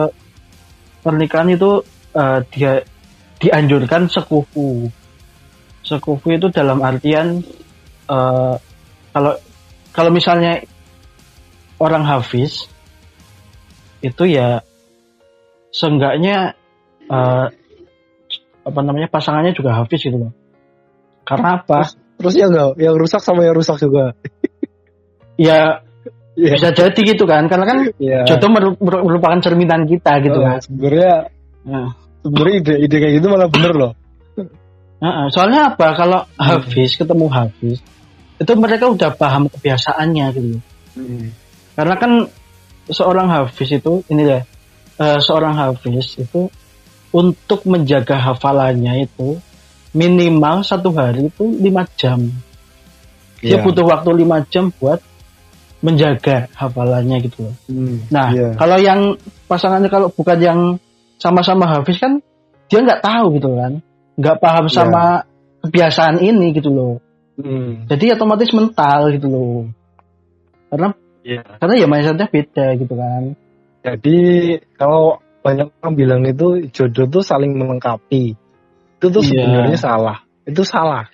[SPEAKER 1] pernikahan itu eh, dia dianjurkan sekufu. Sekufu itu dalam artian eh, kalau kalau misalnya orang hafiz itu ya seenggaknya eh, apa namanya pasangannya juga hafiz gitu loh. Karena apa?
[SPEAKER 2] Terus yang nggak yang rusak sama yang rusak juga.
[SPEAKER 1] Ya
[SPEAKER 2] Iya.
[SPEAKER 1] bisa jadi gitu kan, karena kan
[SPEAKER 2] Iya.
[SPEAKER 1] jodoh meru- meru- merupakan cerminan kita gitu
[SPEAKER 2] Oh,
[SPEAKER 1] kan.
[SPEAKER 2] Sebenarnya
[SPEAKER 1] Nah.
[SPEAKER 2] sebenarnya ide ide kayak gitu malah bener loh.
[SPEAKER 1] Heeh, soalnya apa? Kalau Hafiz ketemu Hafiz, itu mereka udah paham kebiasaannya gitu. Karena kan seorang Hafiz itu ini ya, eh, seorang Hafiz itu untuk menjaga hafalannya itu minimal satu hari itu lima jam. Dia
[SPEAKER 2] Iya.
[SPEAKER 1] butuh waktu lima jam buat menjaga hafalannya gitu loh.
[SPEAKER 2] Hmm,
[SPEAKER 1] Nah,
[SPEAKER 2] iya.
[SPEAKER 1] kalau yang pasangannya kalau bukan yang sama-sama Hafiz kan dia nggak tahu gitu kan, nggak paham
[SPEAKER 2] Iya.
[SPEAKER 1] sama kebiasaan ini gitu loh.
[SPEAKER 2] Hmm,
[SPEAKER 1] Jadi otomatis mental gitu loh. Karena
[SPEAKER 2] iya.
[SPEAKER 1] karena ya mindsetnya beda gitu kan.
[SPEAKER 2] Jadi kalau banyak orang bilang itu jodoh tuh saling melengkapi. Itu tuh
[SPEAKER 1] Iya.
[SPEAKER 2] sebenarnya salah. Itu salah.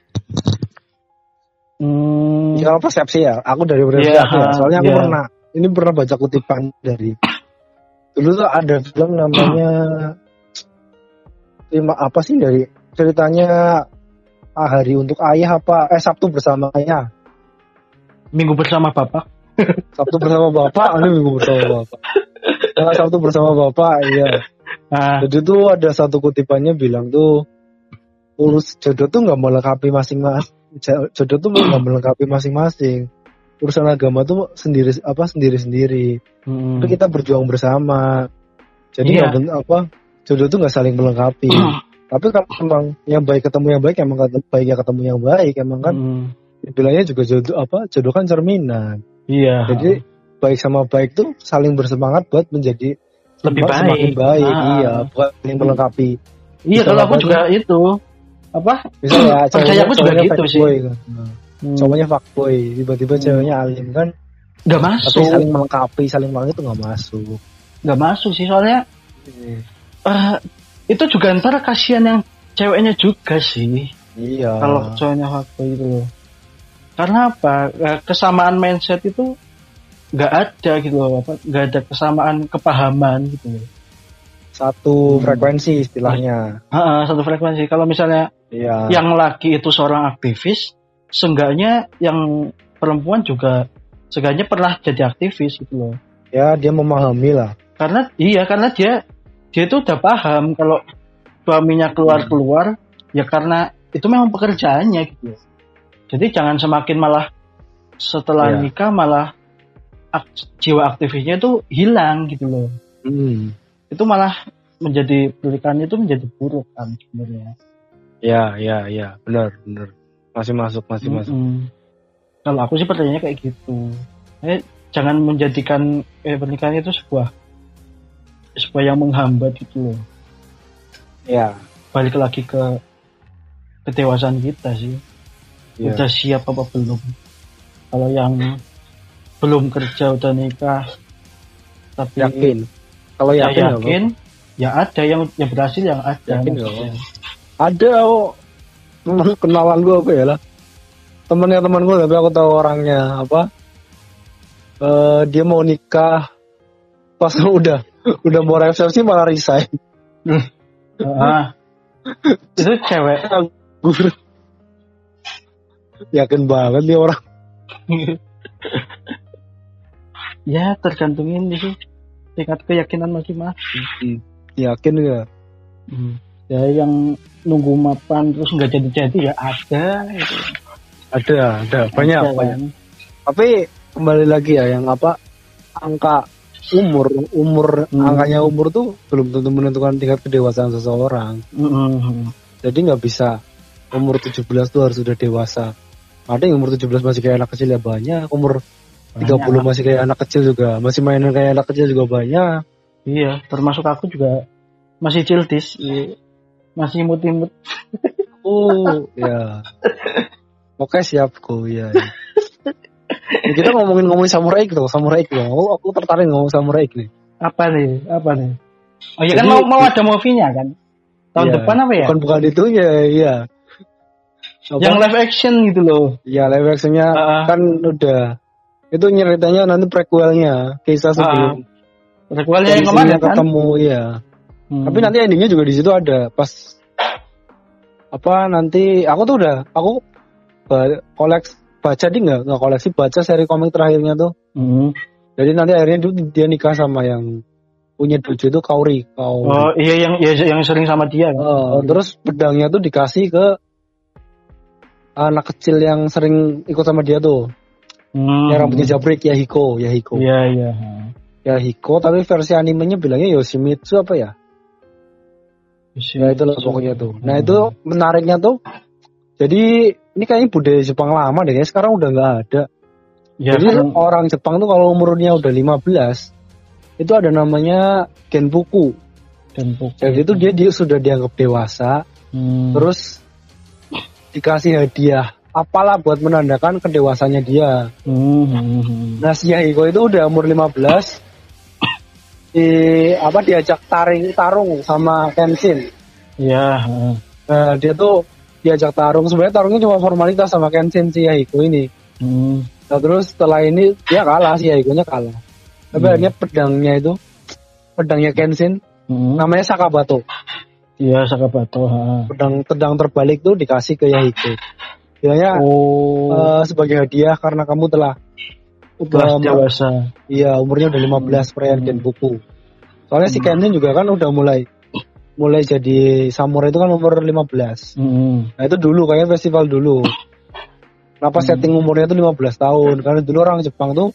[SPEAKER 1] Hmm,
[SPEAKER 2] Kalau persepsi ya, aku dari persepsi
[SPEAKER 1] Iya,
[SPEAKER 2] aku ya. Soalnya aku
[SPEAKER 1] iya.
[SPEAKER 2] pernah, ini pernah baca kutipan dari dulu tuh ada film namanya lima apa sih dari ceritanya ah, hari untuk ayah apa eh Sabtu bersama ayah
[SPEAKER 1] minggu bersama bapak.
[SPEAKER 2] Sabtu bersama bapak ini minggu bersama bapak. Nah, Sabtu bersama bapak iya.
[SPEAKER 1] Nah,
[SPEAKER 2] jadi tuh ada satu kutipannya bilang tuh urus jodoh tuh nggak melengkapi masing-masing jodoh tuh nggak melengkapi masing-masing. Urusan agama tuh sendiri apa sendiri sendiri
[SPEAKER 1] Mm.
[SPEAKER 2] tapi kita berjuang bersama. Jadi nggak ben- apa jodoh tuh nggak saling melengkapi. Tapi kalau emang yang baik ketemu yang baik emang ketemu, baik ya ketemu yang baik emang kan
[SPEAKER 1] Mm.
[SPEAKER 2] bilangnya juga jodoh apa jodoh kan cerminan
[SPEAKER 1] Iya.
[SPEAKER 2] jadi baik sama baik tuh saling bersemangat buat menjadi
[SPEAKER 1] Lebih
[SPEAKER 2] semakin
[SPEAKER 1] baik.
[SPEAKER 2] baik
[SPEAKER 1] Ah.
[SPEAKER 2] iya bukan saling melengkapi
[SPEAKER 1] iya kalau aku juga itu apa?
[SPEAKER 2] misalnya
[SPEAKER 1] Percaya aku juga gitu sih.
[SPEAKER 2] kan. Nah,
[SPEAKER 1] Hmm.
[SPEAKER 2] cowoknya fuckboy tiba-tiba ceweknya alim kan tapi
[SPEAKER 1] masuk,
[SPEAKER 2] saling melengkapi saling melengkapi itu nggak masuk
[SPEAKER 1] nggak masuk sih soalnya eh, itu juga ntar kasihan yang ceweknya juga sih.
[SPEAKER 2] iya
[SPEAKER 1] kalau cowoknya fuckboy itu loh karena apa? Eh, kesamaan mindset itu nggak ada gitu loh apa nggak ada kesamaan kepahaman gitu loh.
[SPEAKER 2] Satu
[SPEAKER 1] Hmm.
[SPEAKER 2] frekuensi istilahnya.
[SPEAKER 1] Ah, ah, satu frekuensi. Kalau misalnya
[SPEAKER 2] iya.
[SPEAKER 1] yang laki itu seorang aktivis seenggaknya yang perempuan juga seenggaknya pernah jadi aktivis gitu loh.
[SPEAKER 2] Ya dia memahami lah.
[SPEAKER 1] Karena iya karena dia dia itu udah paham kalau suaminya keluar keluar ya karena itu memang pekerjaannya gitu. Jadi jangan semakin malah setelah
[SPEAKER 2] Iya.
[SPEAKER 1] nikah malah ak- jiwa aktivisnya itu hilang gitu loh.
[SPEAKER 2] Hmm.
[SPEAKER 1] itu malah menjadi pernikahan itu menjadi buruk kan sebenarnya.
[SPEAKER 2] Ya ya ya benar benar. Masih masuk masih masuk.
[SPEAKER 1] Mm-mm. kalau aku sih pertanyaannya kayak gitu. Eh, jangan menjadikan eh, pernikahan itu sebuah sebuah yang menghambat gitu loh.
[SPEAKER 2] Ya
[SPEAKER 1] balik lagi ke kedewasaan kita sih
[SPEAKER 2] ya
[SPEAKER 1] udah siap apa belum? Kalau yang belum kerja udah nikah tapi
[SPEAKER 2] yakin? Kalau
[SPEAKER 1] ya
[SPEAKER 2] yakin nggak
[SPEAKER 1] yakin. Ya ada yang yang berhasil yang ada
[SPEAKER 2] Yakin apa-apa. ada oh teman kenalan gue apa ya lah. Temennya teman gue tapi aku tahu orangnya apa. Eh dia mau nikah. Pas udah udah mau resepsi malah resign.
[SPEAKER 1] Ah. itu cewek
[SPEAKER 2] yakin banget nih orang
[SPEAKER 1] ya tergantung ini sih tingkat keyakinan masing-masing
[SPEAKER 2] yakin nggak
[SPEAKER 1] Hmm. ya yang nunggu mapan terus nggak jadi-jadi ya ada gitu.
[SPEAKER 2] ada ada banyak
[SPEAKER 1] Ada,
[SPEAKER 2] banyak
[SPEAKER 1] kan.
[SPEAKER 2] tapi kembali lagi ya yang apa angka umur umur
[SPEAKER 1] Hmm.
[SPEAKER 2] angkanya umur tuh belum tentu menentukan tingkat kedewasaan seseorang
[SPEAKER 1] Mm-mm.
[SPEAKER 2] jadi nggak bisa umur 17 tuh harus sudah dewasa ada yang umur 17 masih kayak anak kecil ya banyak. Umur 30
[SPEAKER 1] Banyak.
[SPEAKER 2] masih kayak anak kecil juga. Masih mainan kayak anak kecil juga banyak.
[SPEAKER 1] Iya termasuk aku juga masih ciltis. Iya. masih imut-imut.
[SPEAKER 2] Oh ya. Oke siap kok ya, ya. Ya, kita ngomongin ngomongin samurai gitu samurai gitu. Aku, aku tertarik ngomong samurai nih.
[SPEAKER 1] Apa nih? Apa nih? Oh iya kan mau mau ada movie-nya kan? Tahun
[SPEAKER 2] Iya.
[SPEAKER 1] depan apa ya?
[SPEAKER 2] Bukan bukan itu ya iya Apa?
[SPEAKER 1] yang live action gitu loh
[SPEAKER 2] ya live actionnya
[SPEAKER 1] Ah.
[SPEAKER 2] kan udah itu ceritanya nanti prequelnya kisah sebelum
[SPEAKER 1] Requelnya yang
[SPEAKER 2] dari
[SPEAKER 1] ke mana
[SPEAKER 2] sini
[SPEAKER 1] kan
[SPEAKER 2] ketemu ya
[SPEAKER 1] Hmm.
[SPEAKER 2] Tapi nanti endingnya juga di situ ada pas apa nanti aku tuh udah aku koleks baca di nggak nggak koleksi baca seri komik terakhirnya tuh.
[SPEAKER 1] Hmm.
[SPEAKER 2] Jadi nanti akhirnya dia nikah sama yang punya dojo itu Kauri. Kauri.
[SPEAKER 1] oh iya yang ya, yang sering sama dia?
[SPEAKER 2] Eh, terus pedangnya tuh dikasih ke anak kecil yang sering ikut sama dia tuh.
[SPEAKER 1] Hmm.
[SPEAKER 2] Yang rambutnya jabrik Yahiko, Yahiko.
[SPEAKER 1] iya iya
[SPEAKER 2] Yahiko tapi versi animenya bilangnya Yoshimitsu apa ya? Ya itulah pokoknya tuh. Nah itu menariknya tuh. Jadi ini kayaknya budaya Jepang lama deh. kayaknya Sekarang udah nggak ada.
[SPEAKER 1] ya,
[SPEAKER 2] Jadi
[SPEAKER 1] kan,
[SPEAKER 2] orang Jepang tuh kalau umurnya udah 15 itu ada namanya genpuku.
[SPEAKER 1] Genpuku.
[SPEAKER 2] Jadi itu dia, dia sudah dianggap dewasa.
[SPEAKER 1] Hmm.
[SPEAKER 2] Terus dikasih hadiah. Apalah buat menandakan kedewasanya dia.
[SPEAKER 1] Hmm.
[SPEAKER 2] Nah si Yahiko itu udah umur 15 di apa diajak taring tarung sama Kenshin.
[SPEAKER 1] Iya. heeh.
[SPEAKER 2] Nah, dia tuh diajak tarung. Sebenarnya tarungnya cuma formalitas sama Kenshin si Yahiko ini.
[SPEAKER 1] Hmm.
[SPEAKER 2] Nah, terus setelah ini dia kalah si Yahiko-nya kalah. Tapi
[SPEAKER 1] Hmm.
[SPEAKER 2] akhirnya pedangnya itu pedangnya Kenshin
[SPEAKER 1] Hmm.
[SPEAKER 2] namanya Sakabato.
[SPEAKER 1] Iya Sakabato.
[SPEAKER 2] Pedang pedang terbalik tuh dikasih ke Yahiko. Bilangnya
[SPEAKER 1] Oh.
[SPEAKER 2] eh, sebagai hadiah karena kamu telah
[SPEAKER 1] udah dewasa.
[SPEAKER 2] iya umurnya udah 15 perayaan
[SPEAKER 1] Hmm.
[SPEAKER 2] Genpuku. Soalnya si
[SPEAKER 1] Hmm.
[SPEAKER 2] Kenshin juga kan udah mulai mulai jadi samurai itu kan umur 15.
[SPEAKER 1] Hmm.
[SPEAKER 2] Nah itu dulu kayaknya festival dulu. Kenapa
[SPEAKER 1] Hmm.
[SPEAKER 2] setting umurnya tuh 15 tahun? Karena dulu orang Jepang tuh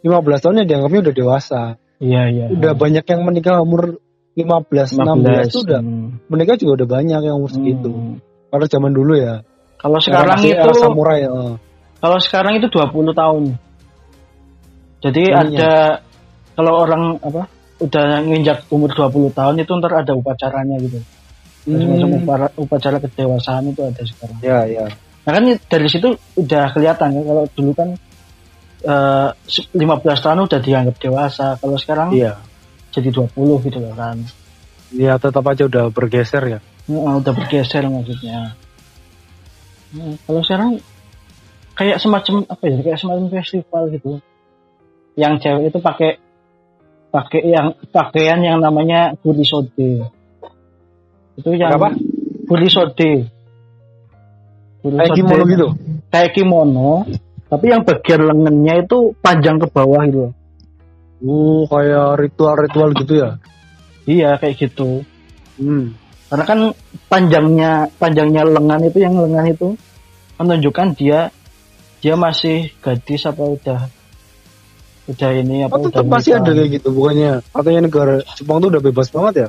[SPEAKER 2] 15 tahunnya dianggapnya udah dewasa.
[SPEAKER 1] Iya iya.
[SPEAKER 2] Udah banyak yang menikah umur 15, 16 tuh udah
[SPEAKER 1] hmm.
[SPEAKER 2] menikah juga udah banyak yang umur segitu.
[SPEAKER 1] Hmm.
[SPEAKER 2] Kalau zaman dulu ya.
[SPEAKER 1] Kalau sekarang
[SPEAKER 2] masih
[SPEAKER 1] itu
[SPEAKER 2] samurai ya.
[SPEAKER 1] kalau sekarang itu 20 tahun. Jadi
[SPEAKER 2] Ininya.
[SPEAKER 1] ada kalau orang apa udah nginjak umur 20 tahun itu ntar ada upacaranya gitu.
[SPEAKER 2] Hmm.
[SPEAKER 1] upacara, upacara kedewasaan itu ada sekarang.
[SPEAKER 2] Ya, ya.
[SPEAKER 1] Nah kan dari situ udah kelihatan kan kalau dulu kan eh, 15 tahun udah dianggap dewasa. Kalau sekarang
[SPEAKER 2] Iya.
[SPEAKER 1] Jadi 20 gitu loh kan.
[SPEAKER 2] Ya tetap aja udah bergeser ya.
[SPEAKER 1] Nah, udah bergeser maksudnya. Nah, kalau sekarang kayak semacam apa ya? Kayak semacam festival gitu. Yang cewek itu pakai pakai yang pakaian yang namanya burisode. Itu yang
[SPEAKER 2] Apa?
[SPEAKER 1] Burisode.
[SPEAKER 2] Kayak kimono gitu.
[SPEAKER 1] Kayak kimono, tapi yang bagian lengannya itu panjang ke bawah gitu.
[SPEAKER 2] Uh, kayak ritual-ritual gitu ya.
[SPEAKER 1] Iya, kayak gitu.
[SPEAKER 2] Hmm.
[SPEAKER 1] Karena kan panjangnya panjangnya lengan itu yang lengan itu menunjukkan dia dia masih gadis apa udah udah ini apa
[SPEAKER 2] Oh,
[SPEAKER 1] udah
[SPEAKER 2] tetap masih
[SPEAKER 1] nikah.
[SPEAKER 2] ada kayak gitu bukannya katanya negara Jepang tuh udah bebas banget ya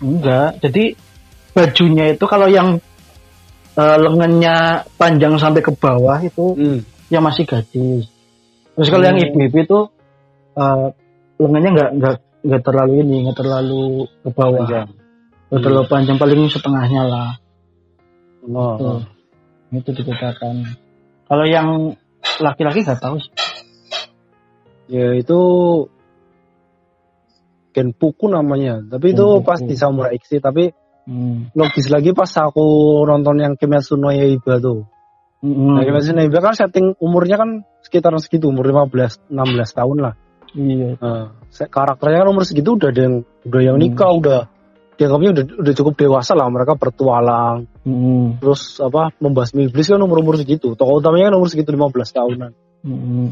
[SPEAKER 1] Enggak. Jadi bajunya itu kalau yang eh, lengannya panjang sampai ke bawah itu
[SPEAKER 2] hmm.
[SPEAKER 1] yang masih gadis. Terus kalau yang
[SPEAKER 2] Hmm.
[SPEAKER 1] ibu-ibu itu eh, lengannya nggak nggak nggak terlalu ini nggak terlalu ke bawah.
[SPEAKER 2] Panjang.
[SPEAKER 1] Nggak terlalu panjang paling setengahnya lah.
[SPEAKER 2] Oh,
[SPEAKER 1] Tuh. Itu dikatakan. Kalau yang laki-laki nggak tahu sih.
[SPEAKER 2] ya itu Genpuku namanya tapi itu
[SPEAKER 1] Genpuku.
[SPEAKER 2] pas di Samurai X tapi
[SPEAKER 1] Hmm.
[SPEAKER 2] logis lagi pas aku nonton yang Kimetsu no Yaiba tuh
[SPEAKER 1] Hmm.
[SPEAKER 2] nah, Kimetsu no Yaiba kan setting umurnya kan sekitar segitu umur 15 16 tahun lah
[SPEAKER 1] Iya.
[SPEAKER 2] nah, karakternya kan umur segitu udah ada yang udah yang
[SPEAKER 1] Hmm.
[SPEAKER 2] nikah udah dianggapnya udah udah cukup dewasa lah mereka bertualang
[SPEAKER 1] Hmm.
[SPEAKER 2] terus apa membasmi iblis kan umur umur segitu tokoh utamanya kan umur segitu 15 tahunan
[SPEAKER 1] Hmm.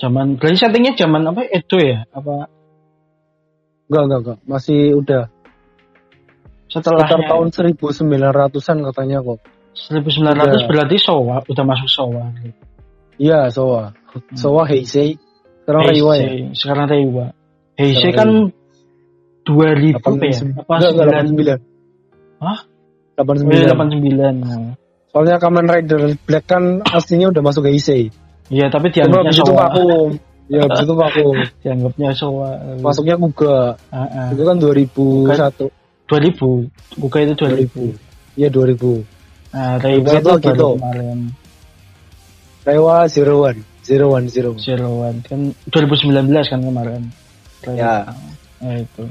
[SPEAKER 1] Zaman berarti settingnya zaman apa Edo ya? Apa
[SPEAKER 2] enggak enggak enggak masih udah sekitar
[SPEAKER 1] setelahnya
[SPEAKER 2] tahun 1900-an katanya kok
[SPEAKER 1] 1900
[SPEAKER 2] Udah.
[SPEAKER 1] berarti Showa udah masuk Showa.
[SPEAKER 2] iya Sowa Sowa Heisei sekarang Reiwa ya
[SPEAKER 1] Sekarang Reiwa. Heisei kan 2000 apa ya?
[SPEAKER 2] 89.
[SPEAKER 1] Apa
[SPEAKER 2] Enggak, enggak,
[SPEAKER 1] 9?
[SPEAKER 2] 89
[SPEAKER 1] Hah?
[SPEAKER 2] 89
[SPEAKER 1] 89. Nah.
[SPEAKER 2] soalnya Kamen Rider Black kan aslinya udah masuk Heisei
[SPEAKER 1] Iya, tapi
[SPEAKER 2] cuma
[SPEAKER 1] dianggapnya
[SPEAKER 2] itu
[SPEAKER 1] Showa.
[SPEAKER 2] vakum ya habis itu vakum
[SPEAKER 1] Dianggapnya Showa.
[SPEAKER 2] masuknya Kuga
[SPEAKER 1] Ah, ah.
[SPEAKER 2] itu kan 2001
[SPEAKER 1] 2000. Buka itu 2000.
[SPEAKER 2] iya 2000
[SPEAKER 1] Nah, Reiwa itu
[SPEAKER 2] gitu. Reiwa Zero One Zero One Zero One
[SPEAKER 1] Zero One. Kan 2019 kan kemarin. Reiwa.
[SPEAKER 2] Ya.
[SPEAKER 1] Nah, itu.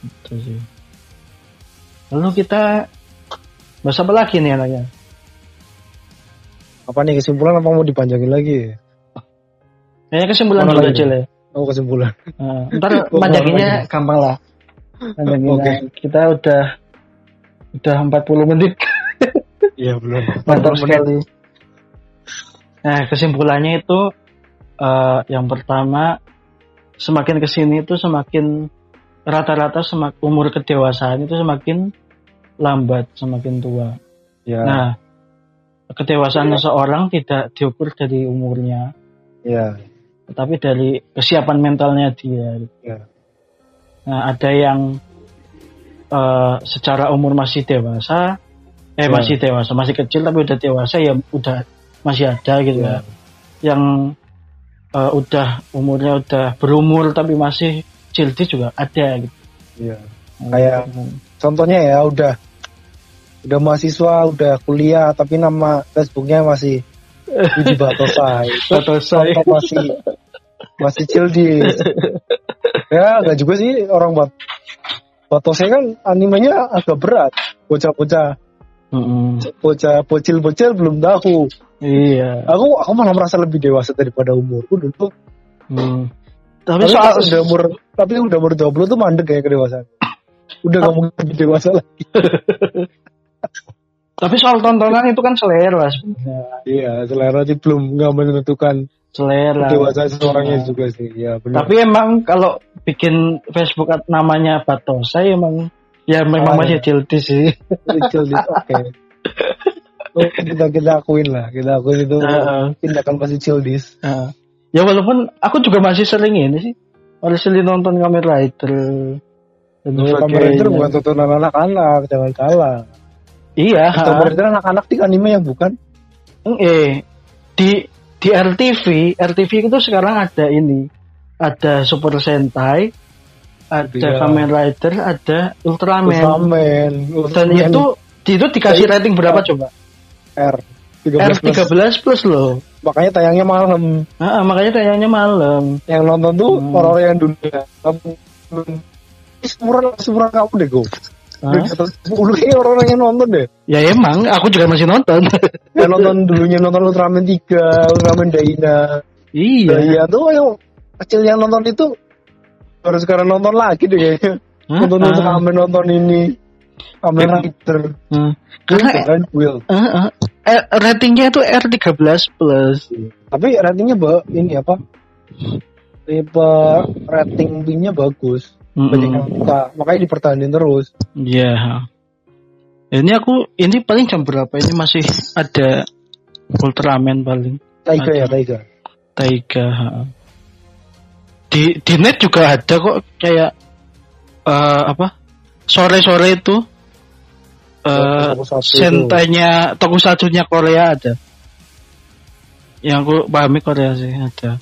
[SPEAKER 1] Itu sih. Lalu kita bahas apa lagi nih anaknya?
[SPEAKER 2] apa nih kesimpulan apa mau dipanjangin lagi
[SPEAKER 1] Kayaknya kesimpulan dulu aja lah. ya.
[SPEAKER 2] oh kesimpulan
[SPEAKER 1] Nah, ntar panjanginnya gampang lah. Panjanginnya
[SPEAKER 2] Oke.
[SPEAKER 1] kita udah udah 40 menit
[SPEAKER 2] iya belum
[SPEAKER 1] mantap sekali. Nah kesimpulannya itu eh, yang pertama semakin ke sini itu semakin rata-rata semak umur kedewasaan itu semakin lambat semakin tua.
[SPEAKER 2] ya
[SPEAKER 1] Nah kedewasaan seseorang tidak diukur dari umurnya,
[SPEAKER 2] ya
[SPEAKER 1] tetapi dari kesiapan mentalnya dia.
[SPEAKER 2] Ya.
[SPEAKER 1] Nah, ada yang eh, secara umur masih dewasa, eh
[SPEAKER 2] Ya.
[SPEAKER 1] masih dewasa, masih kecil tapi udah dewasa ya udah masih ada gitu
[SPEAKER 2] Ya.
[SPEAKER 1] ya. Yang eh, udah umurnya udah berumur tapi masih childi juga ada gitu.
[SPEAKER 2] ya Kayak-
[SPEAKER 1] Hmm.
[SPEAKER 2] contohnya ya udah udah mahasiswa udah kuliah tapi nama Facebooknya masih Widi Batosa itu
[SPEAKER 1] Atau saya
[SPEAKER 2] contoh masih masih chill di ya nggak juga sih orang buat Batose kan animenya agak berat bocah-bocah
[SPEAKER 1] Mm-mm.
[SPEAKER 2] bocah bocil-bocil belum tahu
[SPEAKER 1] Iya.
[SPEAKER 2] aku aku malah merasa lebih dewasa daripada umurku dulu
[SPEAKER 1] Hmm. Tapi
[SPEAKER 2] tapi
[SPEAKER 1] soal
[SPEAKER 2] udah umur tapi udah umur 20 tuh mandek kayak kedewasaan udah nggak mungkin lebih dewasa lah
[SPEAKER 1] tapi soal tontonan itu kan selera sebenarnya.
[SPEAKER 2] iya selera sih belum nggak menentukan
[SPEAKER 1] Selera.
[SPEAKER 2] dewasa seorangnya
[SPEAKER 1] Nah.
[SPEAKER 2] juga sih ya benar
[SPEAKER 1] Tapi emang kalau bikin Facebook namanya Batosa emang Ya memang
[SPEAKER 2] Oh,
[SPEAKER 1] masih
[SPEAKER 2] iya.
[SPEAKER 1] childish sih.
[SPEAKER 2] Childish oke. Oh, kita kita akuin lah, kita akuin itu
[SPEAKER 1] Heeh.
[SPEAKER 2] tindakan pasti childish.
[SPEAKER 1] Heeh. ya walaupun aku juga masih sering ini sih. Masih sering nonton Kamen Rider. Dan
[SPEAKER 2] Kamen. Rider bukan tontonan anak-anak, jangan salah.
[SPEAKER 1] Iya.
[SPEAKER 2] Kamen. Rider anak-anak di anime yang bukan.
[SPEAKER 1] Eh, di di RTV, RTV itu sekarang ada ini, ada Super Sentai, ada
[SPEAKER 2] Iya.
[SPEAKER 1] Kamen Rider, ada Ultraman.
[SPEAKER 2] Ultraman,
[SPEAKER 1] Dan
[SPEAKER 2] Ultraman
[SPEAKER 1] itu itu dikasih rating berapa coba?
[SPEAKER 2] R 13
[SPEAKER 1] R
[SPEAKER 2] plus.
[SPEAKER 1] 13 plus loh.
[SPEAKER 2] Makanya tayangnya malam.
[SPEAKER 1] Ah, makanya tayangnya malam.
[SPEAKER 2] Yang nonton tuh
[SPEAKER 1] Hmm.
[SPEAKER 2] orang-orang yang dunia. Kamu seumuran seumuran kamu deh, Go.
[SPEAKER 1] Hah?
[SPEAKER 2] Ulu kayaknya orang-orang yang nonton deh.
[SPEAKER 1] Ya emang, aku juga masih nonton.
[SPEAKER 2] Yang nonton dulunya nonton Ultraman 3, Ultraman Daina.
[SPEAKER 1] iya.
[SPEAKER 2] Iya tuh yang kecil yang nonton itu baru sekarang nonton lagi deh kayaknya.
[SPEAKER 1] Hah?
[SPEAKER 2] Nonton
[SPEAKER 1] Ah.
[SPEAKER 2] Ultraman nonton ini. Kamen
[SPEAKER 1] Em-
[SPEAKER 2] Rider.
[SPEAKER 1] Hmm. Karena
[SPEAKER 2] Will.
[SPEAKER 1] eh, eh, eh, ratingnya itu R13 plus.
[SPEAKER 2] Tapi ratingnya ba ini apa? Tipe rating B-nya bagus.
[SPEAKER 1] Mm-mm.
[SPEAKER 2] suka. Makanya dipertahankan terus.
[SPEAKER 1] Iya. Ini aku ini paling jam berapa? Ini masih ada Ultraman paling
[SPEAKER 2] Taiga ya. Taiga.
[SPEAKER 1] Taiga. ha. Di di net juga ada kok kayak eh, apa? Sore-sore itu eh
[SPEAKER 2] Tokusatsu itu.
[SPEAKER 1] sentainya tokusatsunya Korea ada. Yang aku pahami Korea sih ada.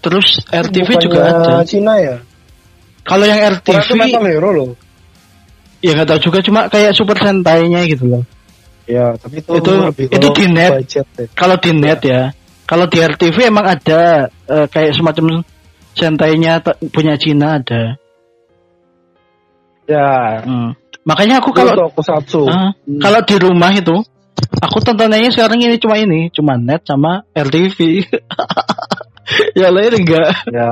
[SPEAKER 1] Terus RTV juga ada.
[SPEAKER 2] Cina ya?
[SPEAKER 1] Kalau yang RTV
[SPEAKER 2] Hero loh.
[SPEAKER 1] ya nggak tahu juga cuma kayak super sentainya gitu loh.
[SPEAKER 2] Ya, tapi itu,
[SPEAKER 1] Itu-
[SPEAKER 2] lebih
[SPEAKER 1] itu
[SPEAKER 2] kalau
[SPEAKER 1] di net. Kalau di net ya, kalau di RTV emang ada eh, kayak semacam sentainya punya Cina ada.
[SPEAKER 2] Ya,
[SPEAKER 1] Hmm. Makanya aku
[SPEAKER 2] kalau Tokusatsu.
[SPEAKER 1] ah,
[SPEAKER 2] Hmm.
[SPEAKER 1] kalau di rumah itu aku tontonannya sekarang ini cuma ini, cuma net sama RTV. ya lain enggak.
[SPEAKER 2] Ya.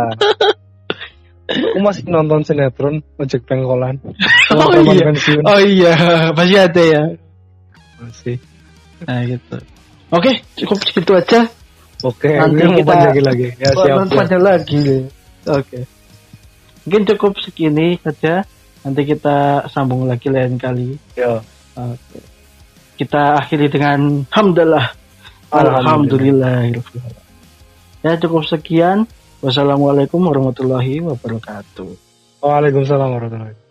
[SPEAKER 2] Aku masih nonton sinetron ojek pengkolan.
[SPEAKER 1] Oh iya.
[SPEAKER 2] pensiun.
[SPEAKER 1] Oh iya, masih ada ya.
[SPEAKER 2] Masih.
[SPEAKER 1] Nah gitu. Oke, cukup segitu aja.
[SPEAKER 2] Oke,
[SPEAKER 1] Nanti kita-
[SPEAKER 2] panjangin lagi. Ya, siap.
[SPEAKER 1] panjang lagi. Oke. Mungkin cukup segini saja. Nanti kita sambung lagi lain kali.
[SPEAKER 2] Ya.
[SPEAKER 1] Oke. Kita akhiri dengan hamdalah.
[SPEAKER 2] Alhamdulillah.
[SPEAKER 1] Alhamdulillah. Ya cukup sekian. Wassalamualaikum warahmatullahi wabarakatuh.
[SPEAKER 2] Waalaikumsalam warahmatullahi